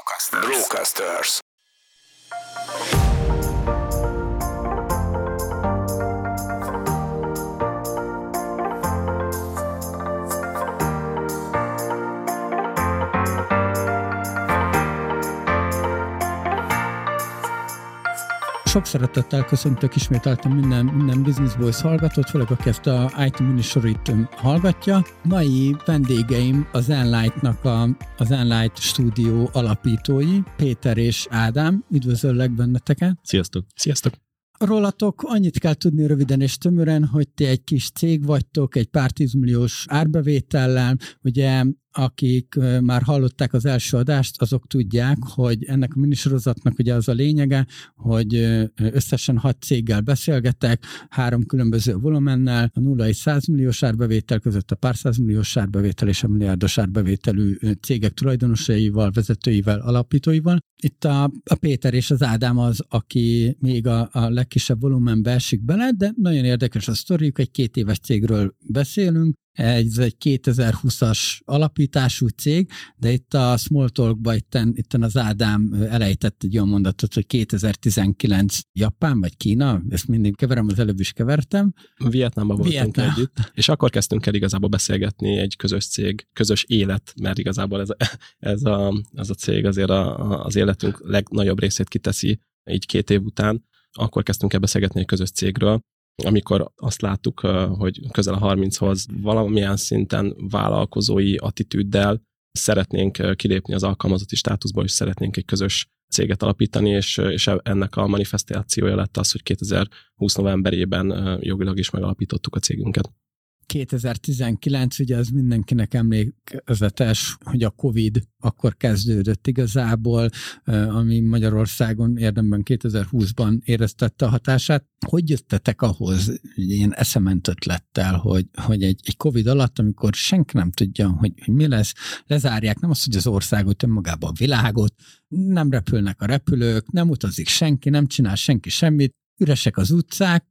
Brocasters. Brocasters. Sok szeretettel köszöntök ismételtem minden, minden Business Boys hallgatót, főleg aki ezt a IT minisorit hallgatja. Mai vendégeim az Enlight-nak a, az Enlight stúdió alapítói, Péter és Ádám. Üdvözöllek benneteket! Sziasztok! Sziasztok! Rólatok annyit kell tudni röviden és tömören, hogy ti egy kis cég vagytok, egy pár tízmilliós árbevétellel, ugye akik már hallották az első adást, azok tudják, hogy ennek a minisorozatnak ugye az a lényege, hogy összesen hat céggel beszélgetek, három különböző volumennel, a 0 és 100 milliós árbevétel között a pár milliós árbevétel és a milliárdos árbevételű cégek tulajdonosaival, vezetőivel, alapítóival. Itt a, a Péter és az Ádám az, aki még a, a legkisebb volumenbe esik bele, de nagyon érdekes a sztoriuk, egy két éves cégről beszélünk, ez egy 2020-as alapítású cég, de itt a Smalltalkban itten, itten az Ádám elejtett egy olyan mondatot, hogy 2019 Japán vagy Kína, ezt mindig keverem, az előbb is kevertem. Vietnámban voltunk Vietnám. együtt, és akkor kezdtünk el igazából beszélgetni egy közös cég, közös élet, mert igazából ez, ez, a, ez a cég azért a, az életünk legnagyobb részét kiteszi így két év után, akkor kezdtünk el beszélgetni egy közös cégről, amikor azt láttuk, hogy közel a 30-hoz valamilyen szinten vállalkozói attitűddel szeretnénk kilépni az alkalmazotti státuszból, és szeretnénk egy közös céget alapítani, és, és ennek a manifestációja lett az, hogy 2020 novemberében jogilag is megalapítottuk a cégünket. 2019, ugye az mindenkinek emlékezetes, hogy a Covid akkor kezdődött igazából, ami Magyarországon érdemben 2020-ban éreztette a hatását. Hogy jöttetek ahhoz, ilyen eszement ötlettel, hogy, hogy egy, egy Covid alatt, amikor senki nem tudja, hogy, hogy mi lesz, lezárják nem azt, hogy az országot, önmagában a világot, nem repülnek a repülők, nem utazik senki, nem csinál senki semmit, üresek az utcák,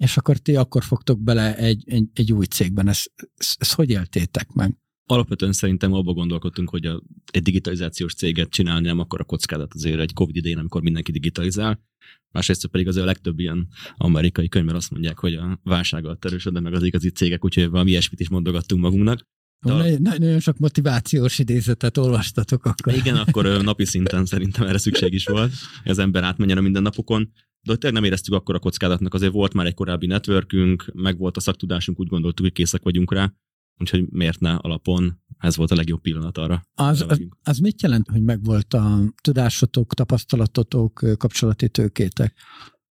és akkor ti akkor fogtok bele egy, egy, egy új cégben. Ezt, ezt, ezt hogy éltétek meg? Alapvetően szerintem abba gondolkodtunk, hogy a, egy digitalizációs céget csinálni nem akkor a kockázat azért egy Covid idején, amikor mindenki digitalizál. Másrészt pedig azért a legtöbb ilyen amerikai könyvben azt mondják, hogy a válsággal erősödnek meg az igazi cégek, úgyhogy valami ilyesmit is mondogattunk magunknak. A... Nagyon sok motivációs idézetet olvastatok akkor. Igen, akkor napi szinten szerintem erre szükség is volt, hogy az ember átmenjen a mindennapokon de tényleg nem éreztük akkor a kockázatnak, azért volt már egy korábbi networkünk, meg volt a szaktudásunk, úgy gondoltuk, hogy készek vagyunk rá, úgyhogy miért ne alapon, ez volt a legjobb pillanat arra. Az, az, az mit jelent, hogy megvolt a tudásotok, tapasztalatotok, kapcsolati tőkétek?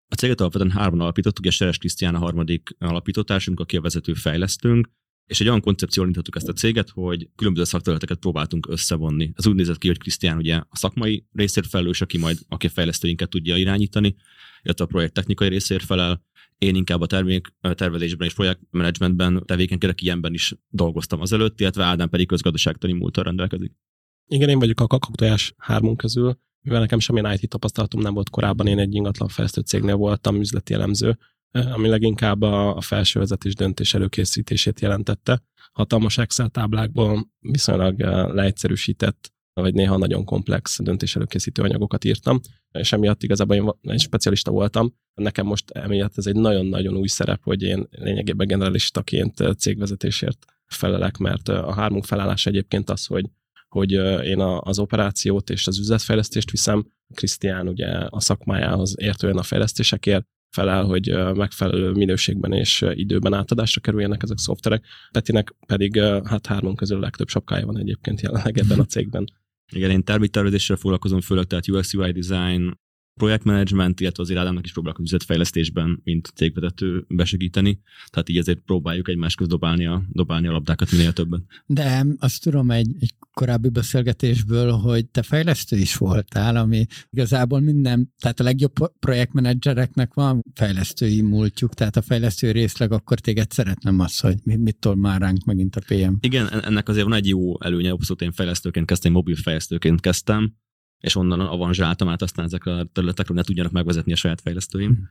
A céget alapvetően hárman alapítottuk, és Seres Krisztián a harmadik alapítótársunk, aki a vezető fejlesztőnk, és egy olyan koncepció indítottuk ezt a céget, hogy különböző szakterületeket próbáltunk összevonni. Ez úgy nézett ki, hogy Krisztián ugye a szakmai részért felelős, aki majd aki a fejlesztőinket tudja irányítani, illetve a projekt technikai részért felel. Én inkább a termék tervezésben és projektmenedzsmentben tevékenykedek, ilyenben is dolgoztam az előtt, illetve Ádám pedig közgazdaságtani múltal rendelkezik. Igen, én vagyok a kakaktojás hármunk közül, mivel nekem semmilyen IT tapasztalatom nem volt korábban, én egy ingatlan fejlesztő cégnél voltam üzleti elemző, ami leginkább a, a felső vezetés döntés előkészítését jelentette. Hatalmas Excel táblákból viszonylag leegyszerűsített vagy néha nagyon komplex döntés előkészítő anyagokat írtam, és emiatt igazából én egy specialista voltam. Nekem most emiatt ez egy nagyon-nagyon új szerep, hogy én lényegében generalistaként cégvezetésért felelek, mert a hármunk felállás egyébként az, hogy, hogy én az operációt és az üzletfejlesztést viszem, Krisztián ugye a szakmájához értően a fejlesztésekért, felel, hogy megfelelő minőségben és időben átadásra kerüljenek ezek a szoftverek. Petinek pedig hát hárman közül a legtöbb sapkája van egyébként jelenleg ebben a cégben. Igen, én terméktervezéssel foglalkozom, főleg tehát UX UI design, projektmenedzsment, illetve az irádának is próbálok üzletfejlesztésben, mint cégvezető besegíteni. Tehát így ezért próbáljuk egymás közt dobálni a, dobálni a labdákat minél többen. De azt tudom egy, egy korábbi beszélgetésből, hogy te fejlesztő is voltál, ami igazából minden, tehát a legjobb projektmenedzsereknek van fejlesztői múltjuk, tehát a fejlesztő részleg akkor téged szeretnem az, hogy mit tol már ránk megint a PM. Igen, ennek azért van egy jó előnye, abszolút én fejlesztőként kezdtem, mobil fejlesztőként kezdtem, és onnan avanzsáltam át aztán ezek a területekről ne tudjanak megvezetni a saját fejlesztőim. Mm.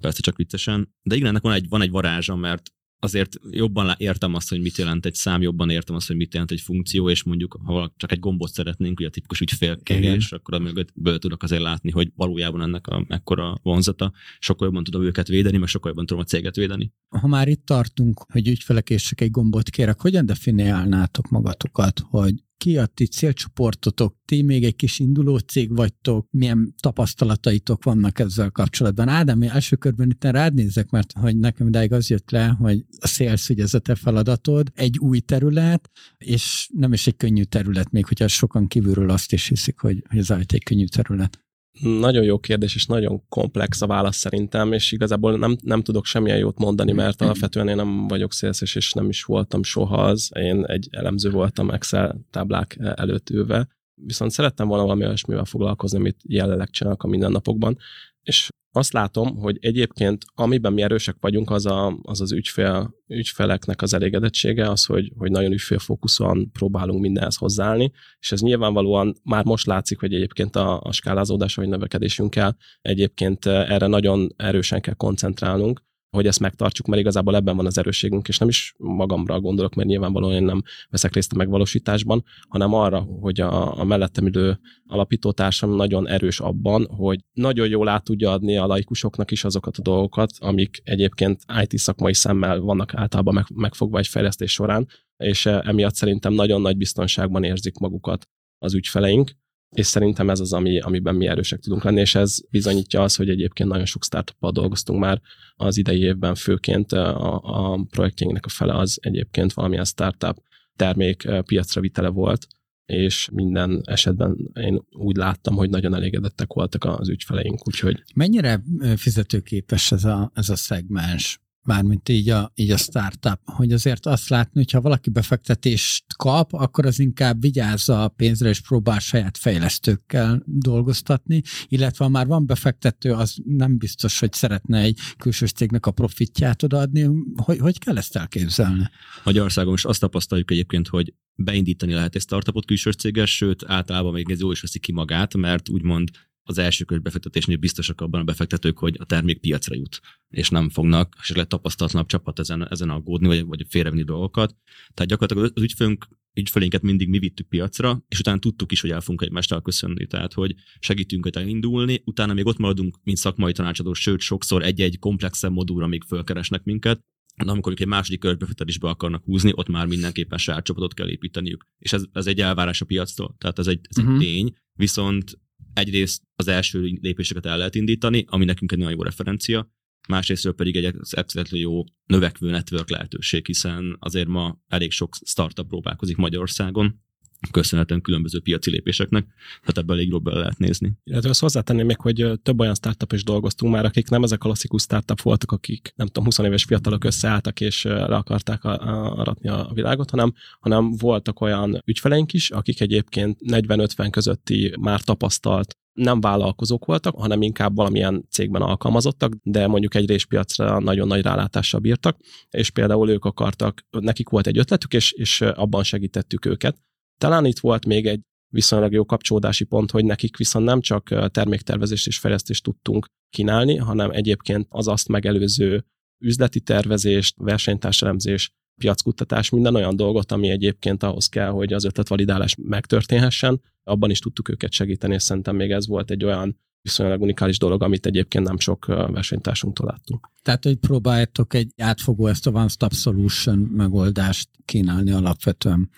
Persze csak viccesen. De igen, ennek van egy, van egy varázsa, mert azért jobban értem azt, hogy mit jelent egy szám, jobban értem azt, hogy mit jelent egy funkció, és mondjuk, ha csak egy gombot szeretnénk, ugye a tipikus ügyfélkérés, akkor mögöttből tudok azért látni, hogy valójában ennek a mekkora vonzata, sokkal jobban tudom őket védeni, meg sokkal jobban tudom a céget védeni. Ha már itt tartunk, hogy ügyfelek és csak egy gombot kérek, hogyan definiálnátok magatokat, hogy ki a ti célcsoportotok, ti még egy kis induló cég vagytok, milyen tapasztalataitok vannak ezzel kapcsolatban. Ádám, én első körben itt rád nézek, mert hogy nekem idáig az jött le, hogy a sales ugye ez a te feladatod, egy új terület, és nem is egy könnyű terület, még hogyha sokan kívülről azt is hiszik, hogy, hogy ez egy könnyű terület. Nagyon jó kérdés, és nagyon komplex a válasz szerintem, és igazából nem, nem tudok semmilyen jót mondani, mert alapvetően én nem vagyok szélszes, és nem is voltam soha az. Én egy elemző voltam Excel táblák előtt ülve, viszont szerettem volna valami olyasmivel foglalkozni, amit jelenleg csinálok a mindennapokban, és azt látom, hogy egyébként amiben mi erősek vagyunk, az a, az, az ügyfél, ügyfeleknek az elégedettsége, az, hogy, hogy nagyon ügyfélfókuszúan próbálunk mindenhez hozzáállni, és ez nyilvánvalóan már most látszik, hogy egyébként a, a skálázódás, vagy növekedésünkkel egyébként erre nagyon erősen kell koncentrálnunk, hogy ezt megtartsuk, mert igazából ebben van az erősségünk, és nem is magamra gondolok, mert nyilvánvalóan én nem veszek részt a megvalósításban, hanem arra, hogy a, a mellettem ülő alapítótársam nagyon erős abban, hogy nagyon jól át tudja adni a laikusoknak is azokat a dolgokat, amik egyébként IT szakmai szemmel vannak általában meg, megfogva egy fejlesztés során, és emiatt szerintem nagyon nagy biztonságban érzik magukat az ügyfeleink, és szerintem ez az, ami, amiben mi erősek tudunk lenni, és ez bizonyítja az, hogy egyébként nagyon sok startup dolgoztunk már az idei évben, főként a, a projektjeinknek a fele az egyébként valamilyen startup termék piacra vitele volt, és minden esetben én úgy láttam, hogy nagyon elégedettek voltak az ügyfeleink, úgyhogy... Mennyire fizetőképes ez a, ez a szegmens? Mármint így a, így a startup, hogy azért azt látni, hogy ha valaki befektetést kap, akkor az inkább vigyázza a pénzre, és próbál saját fejlesztőkkel dolgoztatni, illetve ha már van befektető, az nem biztos, hogy szeretne egy külső cégnek a profitját odaadni. Hogy, hogy kell ezt elképzelni? Magyarországon is azt tapasztaljuk egyébként, hogy beindítani lehet egy startupot külső céggel, sőt általában még ez jól is veszi ki magát, mert úgymond az első kör befektetésnél biztosak abban a befektetők, hogy a termék piacra jut, és nem fognak esetleg tapasztalatlanabb csapat ezen, ezen aggódni, vagy, vagy félrevenni dolgokat. Tehát gyakorlatilag az ügyfőnk, ügyfelénket mindig mi vittük piacra, és utána tudtuk is, hogy el fogunk egymást köszönni. Tehát, hogy segítünk hogy elindulni, utána még ott maradunk, mint szakmai tanácsadó, sőt, sokszor egy-egy komplexebb modulra még fölkeresnek minket, de amikor egy második körbefektetésbe akarnak húzni, ott már mindenképpen saját csapatot kell építeniük. És ez, ez egy elvárás a piactól, tehát ez egy, ez uh-huh. egy mhm. tény, viszont egyrészt az első lépéseket el lehet indítani, ami nekünk egy nagyon jó referencia, másrésztről pedig egy epszületlenül jó növekvő network lehetőség, hiszen azért ma elég sok startup próbálkozik Magyarországon, köszönhetően különböző piaci lépéseknek, tehát ebből elég jobban lehet nézni. Illetve azt hozzátenném még, hogy több olyan startup is dolgoztunk már, akik nem ezek a klasszikus startup voltak, akik nem tudom, 20 éves fiatalok összeálltak és le akarták aratni a világot, hanem, hanem voltak olyan ügyfeleink is, akik egyébként 40-50 közötti már tapasztalt nem vállalkozók voltak, hanem inkább valamilyen cégben alkalmazottak, de mondjuk egy részpiacra nagyon nagy rálátással bírtak, és például ők akartak, nekik volt egy ötletük, és, és abban segítettük őket, talán itt volt még egy viszonylag jó kapcsolódási pont, hogy nekik viszont nem csak terméktervezést és fejlesztést tudtunk kínálni, hanem egyébként az azt megelőző üzleti tervezést, versenytárselemzés, piackutatás, minden olyan dolgot, ami egyébként ahhoz kell, hogy az ötletvalidálás megtörténhessen, abban is tudtuk őket segíteni, és szerintem még ez volt egy olyan viszonylag unikális dolog, amit egyébként nem sok versenytársunktól láttunk. Tehát, hogy próbáljátok egy átfogó ezt a one-stop solution megoldást kínálni alapvetően.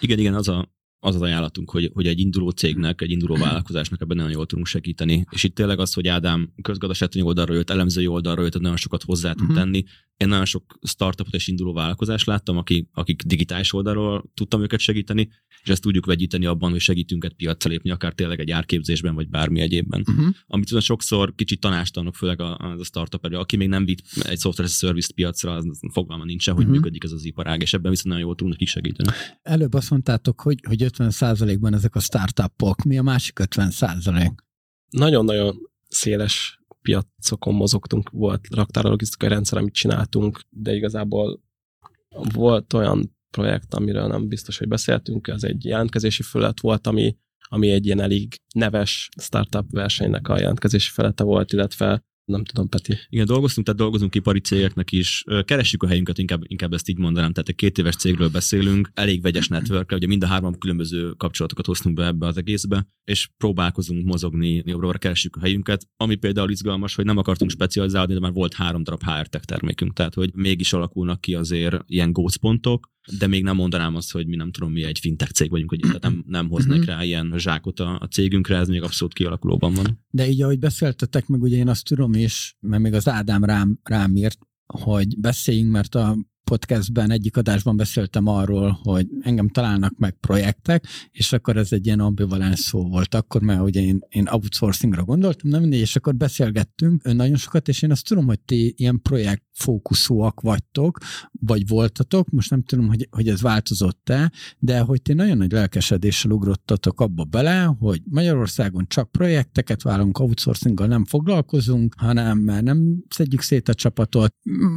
Igen, igen, az a, az az ajánlatunk, hogy, hogy egy induló cégnek, egy induló vállalkozásnak ebben nagyon jól tudunk segíteni. És itt tényleg az, hogy Ádám közgazdasági oldalról jött, elemzői oldalról jött, nagyon sokat hozzá tud uh-huh. tenni. Én nagyon sok startupot és induló vállalkozást láttam, akik, akik digitális oldalról tudtam őket segíteni, és ezt tudjuk vegyíteni abban, hogy segítünk egy piacra lépni, akár tényleg egy árképzésben, vagy bármi egyébben. Uh-huh. Amit viszont sokszor kicsit tanástalanok, főleg a, a startup erő, aki még nem vitt egy software service piacra, az fogalma nincsen, hogy uh-huh. működik ez az iparág, és ebben viszont nagyon jól nekik segíteni. Előbb azt mondtátok, hogy, hogy 50 ban ezek a startupok. Mi a másik 50% Nagyon-nagyon széles piacokon mozogtunk, volt raktára logisztikai rendszer, amit csináltunk, de igazából volt olyan projekt, amiről nem biztos, hogy beszéltünk, ez egy jelentkezési felület volt, ami, ami egy ilyen elég neves startup versenynek a jelentkezési felete volt, illetve Nem tudom, Peti. Igen, dolgoztunk, tehát dolgozunk ipari cégeknek is. Keressük a helyünket, inkább, inkább ezt így mondanám. Tehát egy két éves cégről beszélünk, elég vegyes network ugye mind a három különböző kapcsolatokat hoztunk be ebbe az egészbe, és próbálkozunk mozogni, jobbra keressük a helyünket. Ami például izgalmas, hogy nem akartunk specializálni, de már volt három darab HR tech termékünk, tehát hogy mégis alakulnak ki azért ilyen gócpontok, de még nem mondanám azt, hogy mi nem tudom, mi egy fintech cég vagyunk, hogy tehát nem, nem hoznak mhm. rá ilyen zsákot a, a cégünkre, ez még abszolút kialakulóban van. De így, ahogy beszéltetek meg, ugye én azt tudom is, mert még az Ádám rám, rám írt, hogy beszéljünk, mert a podcastben egyik adásban beszéltem arról, hogy engem találnak meg projektek, és akkor ez egy ilyen ambivalens szó volt akkor, mert ugye én, én outsourcingra gondoltam, nem mindegy, és akkor beszélgettünk nagyon sokat, és én azt tudom, hogy ti ilyen projekt fókuszúak vagytok, vagy voltatok, most nem tudom, hogy, hogy ez változott-e, de hogy ti nagyon nagy lelkesedéssel ugrottatok abba bele, hogy Magyarországon csak projekteket vállalunk, outsourcinggal nem foglalkozunk, hanem nem szedjük szét a csapatot.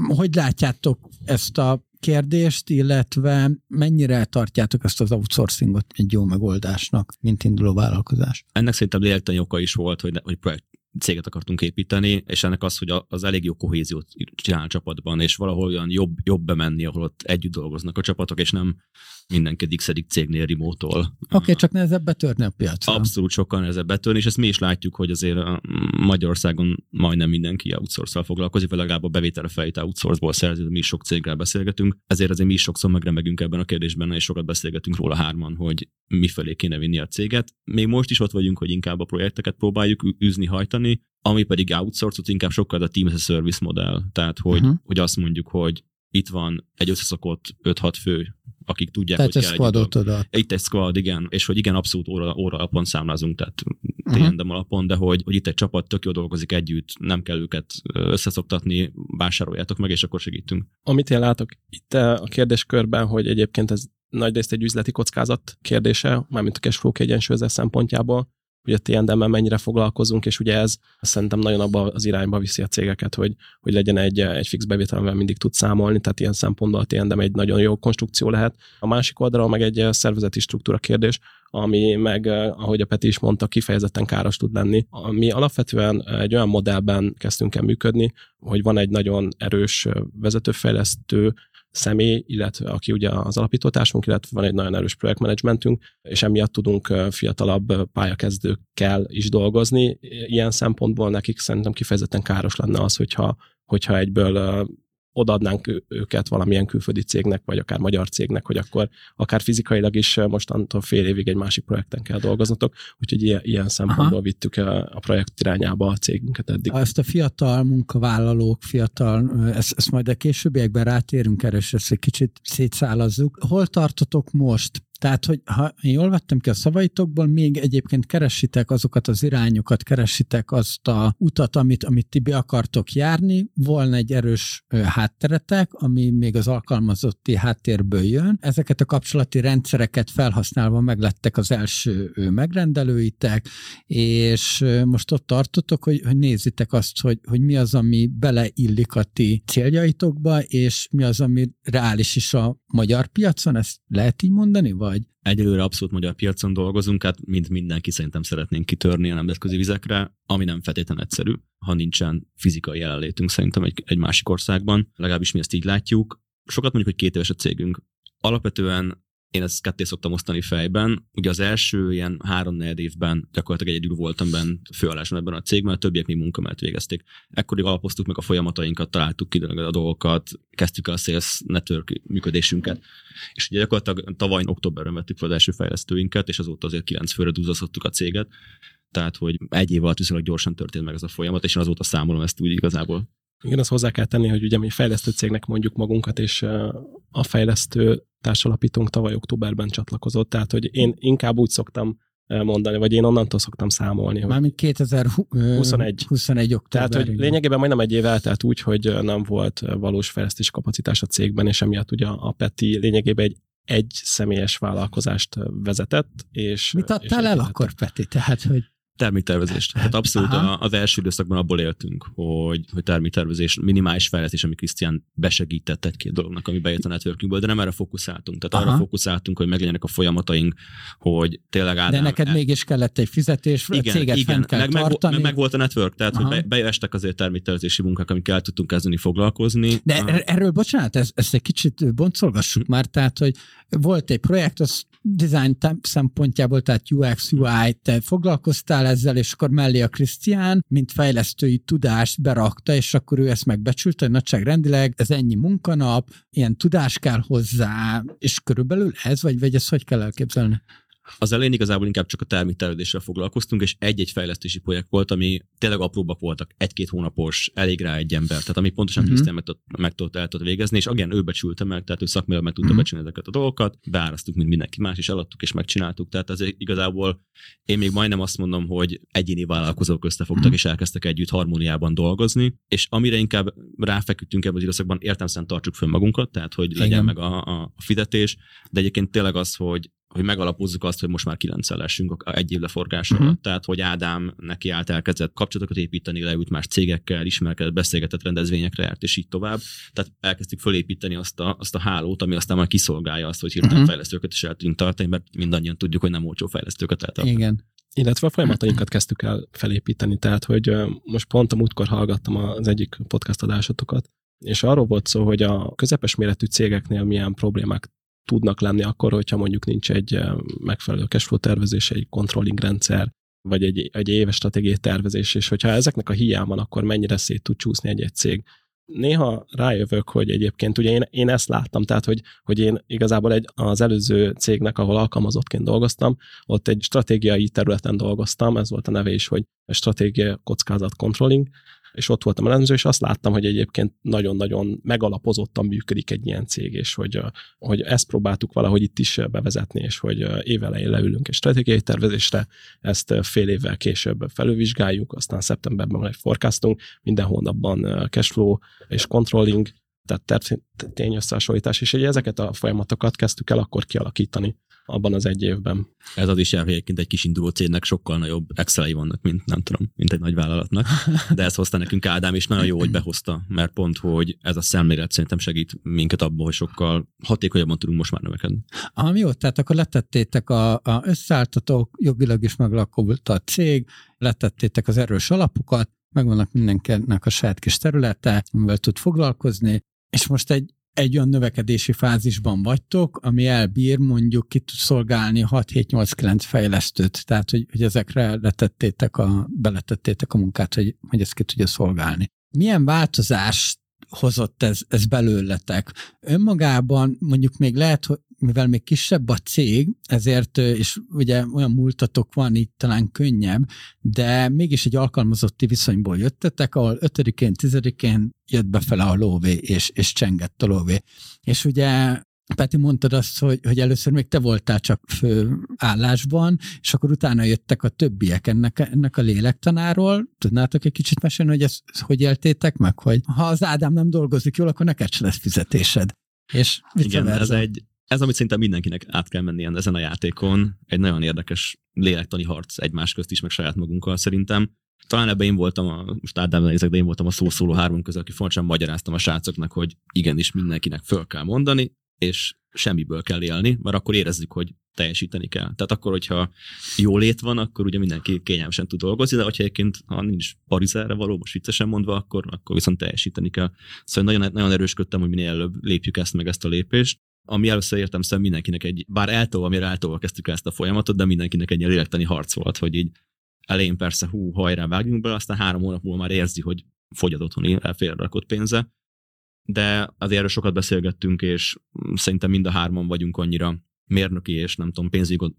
Hogy látjátok ezt a kérdést, illetve mennyire tartjátok ezt az outsourcingot egy jó megoldásnak, mint induló vállalkozás? Ennek szerintem léltani oka is volt, hogy, hogy projekt céget akartunk építeni, és ennek az, hogy az elég jó kohéziót csinál a csapatban, és valahol olyan jobb, jobb bemenni, ahol ott együtt dolgoznak a csapatok, és nem mindenki x cégnél remote-tól. Oké, okay, csak nehezebb betörni a piacra. Abszolút sokkal nehezebb betörni, és ezt mi is látjuk, hogy azért Magyarországon majdnem mindenki outsource foglalkozik, vagy legalább a bevételre fejt outsource-ból szerzi, mi is sok céggel beszélgetünk, ezért azért mi is sokszor megremegünk ebben a kérdésben, és sokat beszélgetünk róla hárman, hogy mifelé kéne vinni a céget. Még most is ott vagyunk, hogy inkább a projekteket próbáljuk űzni, hajtani, ami pedig outsource inkább sokkal a team as a service modell. Tehát, hogy, uh-huh. hogy azt mondjuk, hogy itt van egy összeszokott 5-6 fő, akik tudják, tehát hogy kell squadot oda. Itt egy squad, igen, és hogy igen, abszolút óra, óra alapon számlázunk, tehát uh-huh. alapon, de hogy, hogy itt egy csapat tök jól dolgozik együtt, nem kell őket összeszoktatni, vásároljátok meg, és akkor segítünk. Amit én látok itt a kérdéskörben, hogy egyébként ez nagyrészt egy üzleti kockázat kérdése, mármint a cashflow kiegyensúlyozás szempontjából, hogy a TND-mel mennyire foglalkozunk, és ugye ez szerintem nagyon abba az irányba viszi a cégeket, hogy, hogy legyen egy, egy fix bevétel, amivel mindig tud számolni, tehát ilyen szempontból a TND egy nagyon jó konstrukció lehet. A másik oldalról meg egy szervezeti struktúra kérdés, ami meg, ahogy a Peti is mondta, kifejezetten káros tud lenni. Mi alapvetően egy olyan modellben kezdtünk el működni, hogy van egy nagyon erős vezetőfejlesztő, személy, illetve aki ugye az alapítótársunk, illetve van egy nagyon erős projektmenedzsmentünk, és emiatt tudunk fiatalabb pályakezdőkkel is dolgozni. Ilyen szempontból nekik szerintem kifejezetten káros lenne az, hogyha, hogyha egyből odaadnánk őket valamilyen külföldi cégnek, vagy akár magyar cégnek, hogy akkor akár fizikailag is mostantól fél évig egy másik projekten kell dolgoznatok, úgyhogy ilyen, ilyen szempontból Aha. vittük a projekt irányába a cégünket eddig. Ezt a fiatal munkavállalók, fiatal, ezt, ezt majd a későbbiekben rátérünk erre, és ezt egy kicsit szétszálazzuk. Hol tartotok most? Tehát, hogy ha én jól vettem ki a szavaitokból, még egyébként keresitek azokat az irányokat, keresitek azt a utat, amit, amit ti be akartok járni, volna egy erős hátteretek, ami még az alkalmazotti háttérből jön. Ezeket a kapcsolati rendszereket felhasználva meglettek az első megrendelőitek, és most ott tartotok, hogy, hogy nézitek azt, hogy, hogy mi az, ami beleillik a ti céljaitokba, és mi az, ami reális is a magyar piacon, ezt lehet így mondani, vagy? Egyelőre abszolút magyar piacon dolgozunk, hát mint mindenki szerintem szeretnénk kitörni a nemzetközi vizekre, ami nem feltétlenül egyszerű, ha nincsen fizikai jelenlétünk szerintem egy, egy másik országban, legalábbis mi ezt így látjuk. Sokat mondjuk, hogy két éves a cégünk. Alapvetően én ezt ketté szoktam osztani fejben. Ugye az első ilyen három évben gyakorlatilag egyedül voltam benne főálláson ebben a cégben, a többiek még munka mellett végezték. Ekkorig alapoztuk meg a folyamatainkat, találtuk ki a dolgokat, kezdtük el a sales network működésünket. És ugye gyakorlatilag tavaly októberben vettük fel az első fejlesztőinket, és azóta azért kilenc főre dúzasztottuk a céget. Tehát, hogy egy év alatt viszonylag gyorsan történt meg ez a folyamat, és én azóta számolom ezt úgy igazából. Igen, azt hozzá kell tenni, hogy ugye mi fejlesztő cégnek mondjuk magunkat, és a fejlesztő társalapítónk tavaly októberben csatlakozott, tehát hogy én inkább úgy szoktam mondani, vagy én onnantól szoktam számolni. Mármint 2021 21 október. Tehát, hogy lényegében majdnem egy év eltelt úgy, hogy nem volt valós fejlesztési kapacitás a cégben, és emiatt ugye a Peti lényegében egy egy személyes vállalkozást vezetett. És, Mit adtál és el akkor, Peti? Tehát, hogy Terméktervezés. Tehát abszolút Aha. az első időszakban abból éltünk, hogy, hogy terméktervezés, minimális fejlesztés, ami Krisztián besegített egy-két dolognak, ami bejött a networkünkből, de nem erre fókuszáltunk. Tehát Aha. arra fókuszáltunk, hogy meglegyenek a folyamataink, hogy tényleg Ádám... De neked mégis kellett egy fizetés, a céget fent kell meg, tartani. meg, meg, volt a network, tehát Aha. hogy be, beestek azért terméktervezési munkák, amikkel el tudtunk kezdeni foglalkozni. De Ah, er- erről, bocsánat, ezt, ezt egy kicsit boncolgassuk már, tehát, hogy volt egy projekt, az design szempontjából, tehát UX, UI, te foglalkoztál ezzel, és akkor mellé a Krisztián, mint fejlesztői tudást berakta, és akkor ő ezt megbecsült, hogy nagyságrendileg ez ennyi munkanap, ilyen tudás kell hozzá, és körülbelül ez, vagy, vagy ezt hogy kell elképzelni? Az elején igazából inkább csak a terméktervezéssel foglalkoztunk, és egy-egy fejlesztési projekt volt, ami tényleg apróbbak voltak, egy-két hónapos, elég rá egy ember, tehát ami pontosan Mhm. uh-huh. Krisztián meg, tud- meg tudott, el tudott végezni, és igen, ő becsülte meg, tehát ő szakmailag meg tudta Mhm. uh-huh. becsülni ezeket a dolgokat, beárasztuk, mint mindenki más, és eladtuk, és megcsináltuk, tehát ez igazából én még majdnem azt mondom, hogy egyéni vállalkozók összefogtak, Mhm. és elkezdtek együtt harmóniában dolgozni, és amire inkább ráfeküdtünk ebben az időszakban, értelmesen tartsuk fönn magunkat, tehát hogy legyen Igen. meg a, a, a fizetés, de egyébként tényleg az, hogy hogy megalapozzuk azt, hogy most már kilencszer lessünk a- egy év leforgása uh-huh. alatt. Tehát, hogy Ádám neki állt elkezdett kapcsolatokat építeni, leült más cégekkel, ismerkedett, beszélgetett rendezvényekre járt, és így tovább. Tehát elkezdtük fölépíteni azt a, azt a hálót, ami aztán majd kiszolgálja azt, hogy hirtelen uh-huh. fejlesztőket is el tudjunk tartani, mert mindannyian tudjuk, hogy nem olcsó fejlesztőket eltartani. Igen. illetve a folyamatainkat kezdtük el felépíteni, tehát hogy most pont a múltkor hallgattam az egyik podcast adásotokat, és arról volt szó, hogy a közepes méretű cégeknél milyen problémák tudnak lenni akkor, hogyha mondjuk nincs egy ö, megfelelő cashflow tervezés, egy controlling rendszer, vagy egy, egy éves stratégiai tervezés, és hogyha ezeknek a hiány van, akkor mennyire szét tud csúszni egy-egy cég. Néha rájövök, hogy egyébként ugye én, én ezt láttam, tehát hogy, hogy én igazából egy, az előző cégnek, ahol alkalmazottként dolgoztam, ott egy stratégiai területen dolgoztam, ez volt a neve is, hogy stratégia kockázat controlling, és ott voltam elemző, és azt láttam, hogy egyébként nagyon-nagyon megalapozottan működik egy ilyen cég, és hogy, hogy ezt próbáltuk valahogy itt is bevezetni, és hogy évelején leülünk egy stratégiai tervezésre, ezt fél évvel később felülvizsgáljuk, aztán szeptemberben egy forecastunk, minden hónapban cashflow és controlling, tehát tényösszehasonlítás, és így ezeket a folyamatokat kezdtük el akkor kialakítani abban az egy évben. Ez az is hogy egyébként egy kis induló cégnek sokkal nagyobb excel vannak, mint nem tudom, mint egy nagy vállalatnak. De ezt hozta nekünk Ádám, és nagyon jó, hogy behozta, mert pont, hogy ez a szemlélet szerintem segít minket abban, hogy sokkal hatékonyabban tudunk most már növekedni. Ami jó, tehát akkor letettétek a, a összeálltatók, jogilag is meglakult a cég, letettétek az erős alapokat, megvannak mindenkinek a saját kis területe, amivel tud foglalkozni, és most egy, egy olyan növekedési fázisban vagytok, ami elbír mondjuk ki tud szolgálni 6-7-8-9 fejlesztőt, tehát hogy, hogy ezekre letettétek a, beletettétek a munkát, hogy, hogy ezt ki tudja szolgálni. Milyen változást hozott ez, ez belőletek? Önmagában mondjuk még lehet, hogy mivel még kisebb a cég, ezért, és ugye olyan múltatok van, itt talán könnyebb, de mégis egy alkalmazotti viszonyból jöttetek, ahol 5-én, 10-én jött befele a lóvé, és, és csengett a lóvé. És ugye Peti, mondtad azt, hogy, hogy először még te voltál csak fő állásban, és akkor utána jöttek a többiek ennek, ennek a lélektanáról. Tudnátok egy kicsit mesélni, hogy ezt hogy éltétek meg, hogy ha az Ádám nem dolgozik jól, akkor neked se lesz fizetésed. És Igen, ez egy, ez, amit szerintem mindenkinek át kell menni ezen a játékon, egy nagyon érdekes lélektani harc egymás közt is, meg saját magunkkal szerintem. Talán ebben én voltam, a, most Ádám nézek, de én voltam a szószóló három közül, aki fontosan magyaráztam a srácoknak, hogy igenis mindenkinek föl kell mondani, és semmiből kell élni, mert akkor érezzük, hogy teljesíteni kell. Tehát akkor, hogyha jó lét van, akkor ugye mindenki kényelmesen tud dolgozni, de hogyha egyébként, ha nincs parizára való, most viccesen mondva, akkor, akkor viszont teljesíteni kell. Szóval nagyon, nagyon erősködtem, hogy minél előbb lépjük ezt meg ezt a lépést. Ami először értem szem mindenkinek egy, bár eltolva, amire eltolva kezdtük el ezt a folyamatot, de mindenkinek egy lélektani harc volt, hogy így elején persze hú, hajrá, vágjunk bele, aztán három hónap múlva már érzi, hogy fogy az otthoni elfélrakott pénze. De azért erről sokat beszélgettünk, és szerintem mind a hárman vagyunk annyira mérnöki és nem tudom, pénzügyi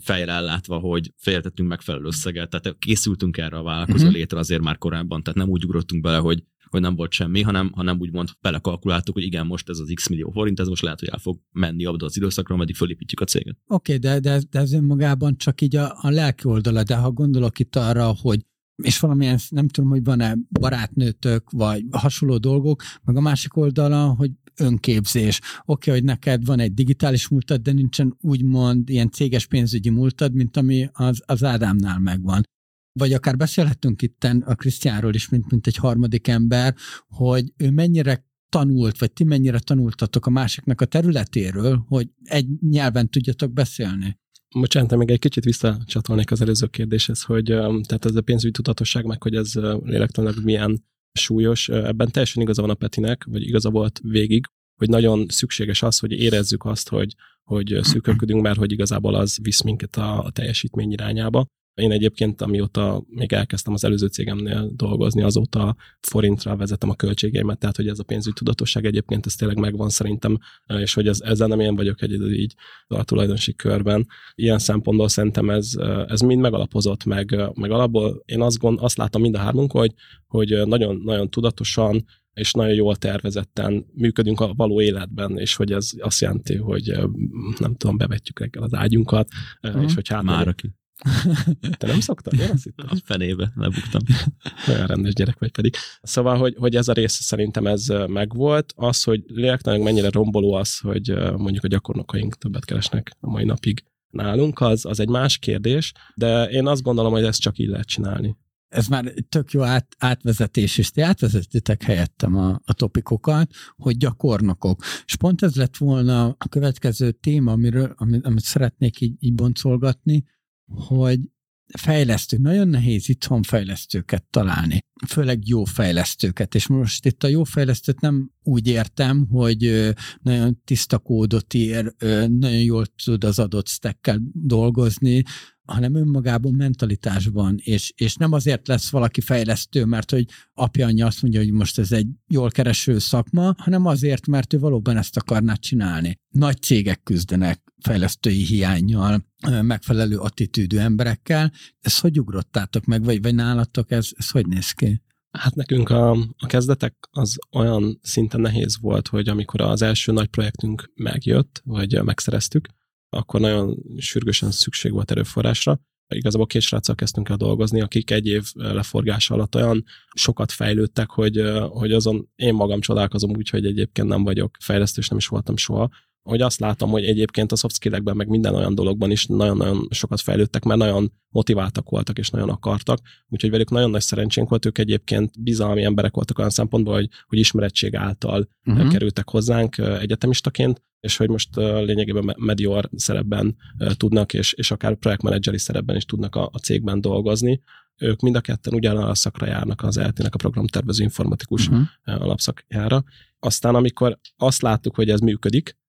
fejjel ellátva, hogy féltettünk megfelelő összeget, tehát készültünk erre a vállalkozó uh-huh. létre azért már korábban, tehát nem úgy ugrottunk bele, hogy, hogy nem volt semmi, hanem, hanem úgymond belekalkuláltuk, hogy igen, most ez az x millió forint, ez most lehet, hogy el fog menni abba az időszakra, ameddig fölépítjük a céget. Oké, okay, de, de, de ez önmagában csak így a, a lelki oldala, de ha gondolok itt arra, hogy és valamilyen, nem tudom, hogy van-e barátnőtök, vagy hasonló dolgok, meg a másik oldala, hogy önképzés. Oké, okay, hogy neked van egy digitális múltad, de nincsen úgymond ilyen céges pénzügyi múltad, mint ami az, az Ádámnál megvan. vagy akár beszélhetünk itten a Krisztiánról is, mint, mint egy harmadik ember, hogy ő mennyire tanult, vagy ti mennyire tanultatok a másiknak a területéről, hogy egy nyelven tudjatok beszélni? Bocsánat, még egy kicsit visszacsatolnék az előző kérdéshez, hogy tehát ez a pénzügyi tudatosság, meg hogy ez lélektanilag milyen súlyos, ebben teljesen igaza van a Petinek, vagy igaza volt végig, hogy nagyon szükséges az, hogy érezzük azt, hogy, hogy szűkölködünk, mert hogy igazából az visz minket a, a teljesítmény irányába. Én egyébként, amióta még elkezdtem az előző cégemnél dolgozni, azóta forintra vezetem a költségeimet, tehát hogy ez a pénzügyi tudatosság egyébként ez tényleg megvan szerintem, és hogy ez, ezzel nem én vagyok egyedül így a tulajdonosi körben. Ilyen szempontból szerintem ez, ez mind megalapozott, meg, meg alapból én azt, gond, azt látom mind a hármunk, hogy, hogy nagyon, nagyon tudatosan és nagyon jól tervezetten működünk a való életben, és hogy ez azt jelenti, hogy nem tudom, bevetjük reggel az ágyunkat, uh-huh. és hogy hát... Már aki. Te nem szoktad? Én azt hittem. A fenébe lebuktam. Olyan rendes gyerek vagy pedig. Szóval, hogy, hogy ez a rész szerintem ez megvolt. Az, hogy lélektanilag mennyire romboló az, hogy mondjuk a gyakornokaink többet keresnek a mai napig nálunk, az, az egy más kérdés, de én azt gondolom, hogy ezt csak így lehet csinálni ez már tök jó át, átvezetés, és ti átvezetitek helyettem a, a topikokat, hogy gyakornokok. És pont ez lett volna a következő téma, amiről, amit, amit szeretnék így, így boncolgatni, hogy fejlesztő, nagyon nehéz itthon fejlesztőket találni, főleg jó fejlesztőket, és most itt a jó fejlesztőt nem úgy értem, hogy nagyon tiszta kódot ír, nagyon jól tud az adott stackkel dolgozni, hanem önmagában, mentalitásban, és, és nem azért lesz valaki fejlesztő, mert hogy apja anyja azt mondja, hogy most ez egy jól kereső szakma, hanem azért, mert ő valóban ezt akarná csinálni. Nagy cégek küzdenek fejlesztői hiányjal, megfelelő attitűdű emberekkel. Ezt hogy ugrottátok meg, vagy, vagy nálatok ez, ez hogy néz ki? Hát nekünk a, a kezdetek az olyan szinten nehéz volt, hogy amikor az első nagy projektünk megjött, vagy megszereztük, akkor nagyon sürgősen szükség volt erőforrásra. Igazából két sráccal kezdtünk el dolgozni, akik egy év leforgása alatt olyan sokat fejlődtek, hogy, hogy azon én magam csodálkozom úgy, hogy egyébként nem vagyok fejlesztő, és nem is voltam soha, hogy azt látom, hogy egyébként a soft skill-ekben, meg minden olyan dologban is nagyon-nagyon sokat fejlődtek, mert nagyon motiváltak voltak, és nagyon akartak, úgyhogy velük nagyon nagy szerencsénk volt, ők egyébként bizalmi emberek voltak olyan szempontból, hogy, hogy ismerettség által uh-huh. kerültek hozzánk egyetemistaként, és hogy most lényegében Medior szerepben tudnak, és, és akár projektmenedzseri szerepben is tudnak a, a cégben dolgozni. Ők mind a ketten ugyanarra a szakra járnak az ELT-nek a programtervező informatikus uh-huh. alapszakjára. Aztán amikor azt láttuk, hogy ez működik,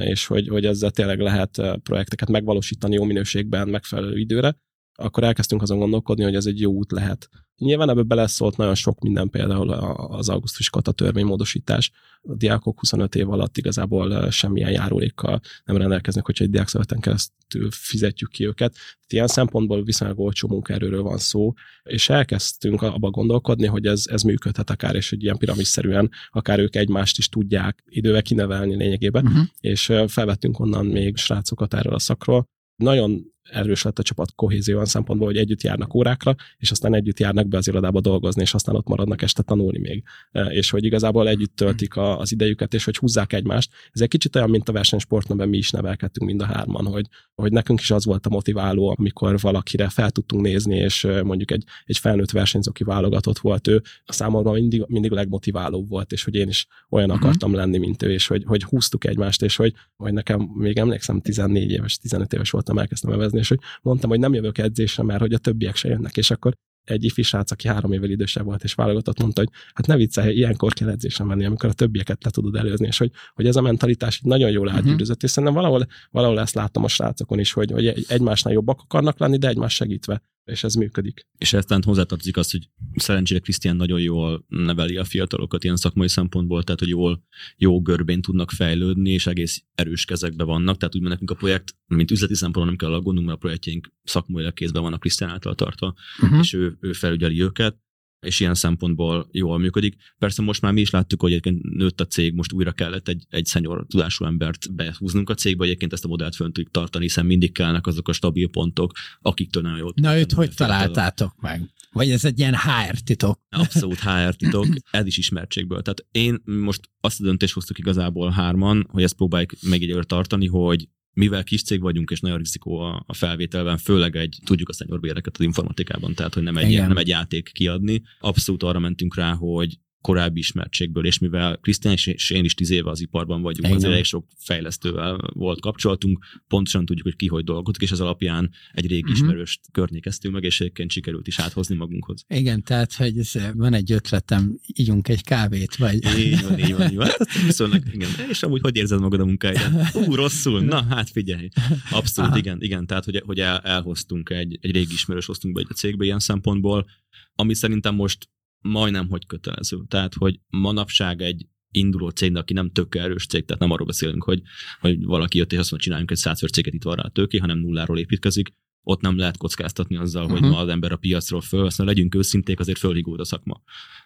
és hogy, hogy ezzel tényleg lehet projekteket megvalósítani jó minőségben, megfelelő időre, akkor elkezdtünk azon gondolkodni, hogy ez egy jó út lehet. Nyilván ebbe beleszólt nagyon sok minden, például az augusztus kata törvénymódosítás. A diákok 25 év alatt igazából semmilyen járulékkal nem rendelkeznek, hogyha egy diákszöveten keresztül fizetjük ki őket. Ilyen szempontból viszonylag olcsó munkaerőről van szó, és elkezdtünk abba gondolkodni, hogy ez, ez működhet akár, és hogy ilyen piramisszerűen akár ők egymást is tudják idővel kinevelni lényegében, uh-huh. és felvettünk onnan még srácokat erről a szakról. Nagyon erős lett a csapat kohézió olyan szempontból, hogy együtt járnak órákra, és aztán együtt járnak be az irodába dolgozni, és aztán ott maradnak este tanulni még. E, és hogy igazából együtt töltik a, az idejüket, és hogy húzzák egymást. Ez egy kicsit olyan, mint a versenysportban, mi is nevelkedtünk mind a hárman, hogy, hogy nekünk is az volt a motiváló, amikor valakire fel tudtunk nézni, és e, mondjuk egy, egy felnőtt versenyző, aki válogatott volt ő, a számomra mindig, mindig legmotiválóbb volt, és hogy én is olyan uh-huh. akartam lenni, mint ő, és hogy, hogy húztuk egymást, és hogy, hogy nekem még emlékszem, 14 éves, 15 éves voltam, elkezdtem evezni, és hogy mondtam, hogy nem jövök edzésre, mert hogy a többiek se jönnek, és akkor egy ifi srác, aki három évvel idősebb volt és válogatott, mondta, hogy hát ne viccelj, ilyenkor kell edzésre menni, amikor a többieket le tudod előzni, és hogy, hogy ez a mentalitás nagyon jól mhm. átgyűrűzött, uh-huh. és szerintem valahol, valahol ezt láttam a srácokon is, hogy, hogy egymásnál jobbak akarnak lenni, de egymás segítve és ez működik. És eztán hozzátartozik az, hogy szerencsére Krisztián nagyon jól neveli a fiatalokat ilyen szakmai szempontból, tehát hogy jól, jó görbén tudnak fejlődni, és egész erős kezekben vannak, tehát úgy nekünk a projekt, mint üzleti szempontból nem kell aggódnunk, mert a projektjeink szakmai kézben vannak Krisztián által tartva, uh-huh. és ő, ő felügyeli őket, és ilyen szempontból jól működik. Persze most már mi is láttuk, hogy egyébként nőtt a cég, most újra kellett egy, egy szenyor tudású embert behúznunk a cégbe, egyébként ezt a modellt fönn tudjuk tartani, hiszen mindig kellnek azok a stabil pontok, akiktől nagyon jót. Na őt hogy találtátok a... meg? Vagy ez egy ilyen HR titok? Abszolút HR titok, ez is ismertségből. Tehát én most azt a döntést hoztuk igazából hárman, hogy ezt próbáljuk meg tartani, hogy mivel kis cég vagyunk, és nagyon rizikó a, a felvételben, főleg egy, tudjuk a szenyorbéreket az informatikában, tehát hogy nem egy, nem egy játék kiadni. Abszolút arra mentünk rá, hogy korábbi ismertségből, és mivel Krisztián és én is tíz éve az iparban vagyunk, Igen. azért elég sok fejlesztővel volt kapcsolatunk, pontosan tudjuk, hogy ki hogy dolgozik, és az alapján egy régi uh-huh. ismerőst környékeztünk meg, és egyébként sikerült is áthozni magunkhoz. Igen, tehát, hogy ez, van egy ötletem, ígyunk egy kávét, vagy... Így van, így van, így van. Hát, viszonylag, igen. És amúgy hogy érzed magad a munkáján? Ú, rosszul, na hát figyelj. Abszolút, Aha. igen, igen, tehát, hogy, hogy el, elhoztunk egy, egy régi ismerős hoztunk be egy a cégbe ilyen szempontból, ami szerintem most majdnem hogy kötelező. Tehát, hogy manapság egy induló cég, aki nem tök erős cég, tehát nem arról beszélünk, hogy, hogy valaki jött és azt mondja, csináljunk egy százszor céget, itt van rá a tőké, hanem nulláról építkezik, ott nem lehet kockáztatni azzal, uh-huh. hogy mhm. ma az ember a piacról föl, aztán legyünk őszinték, azért fölhigult a szakma.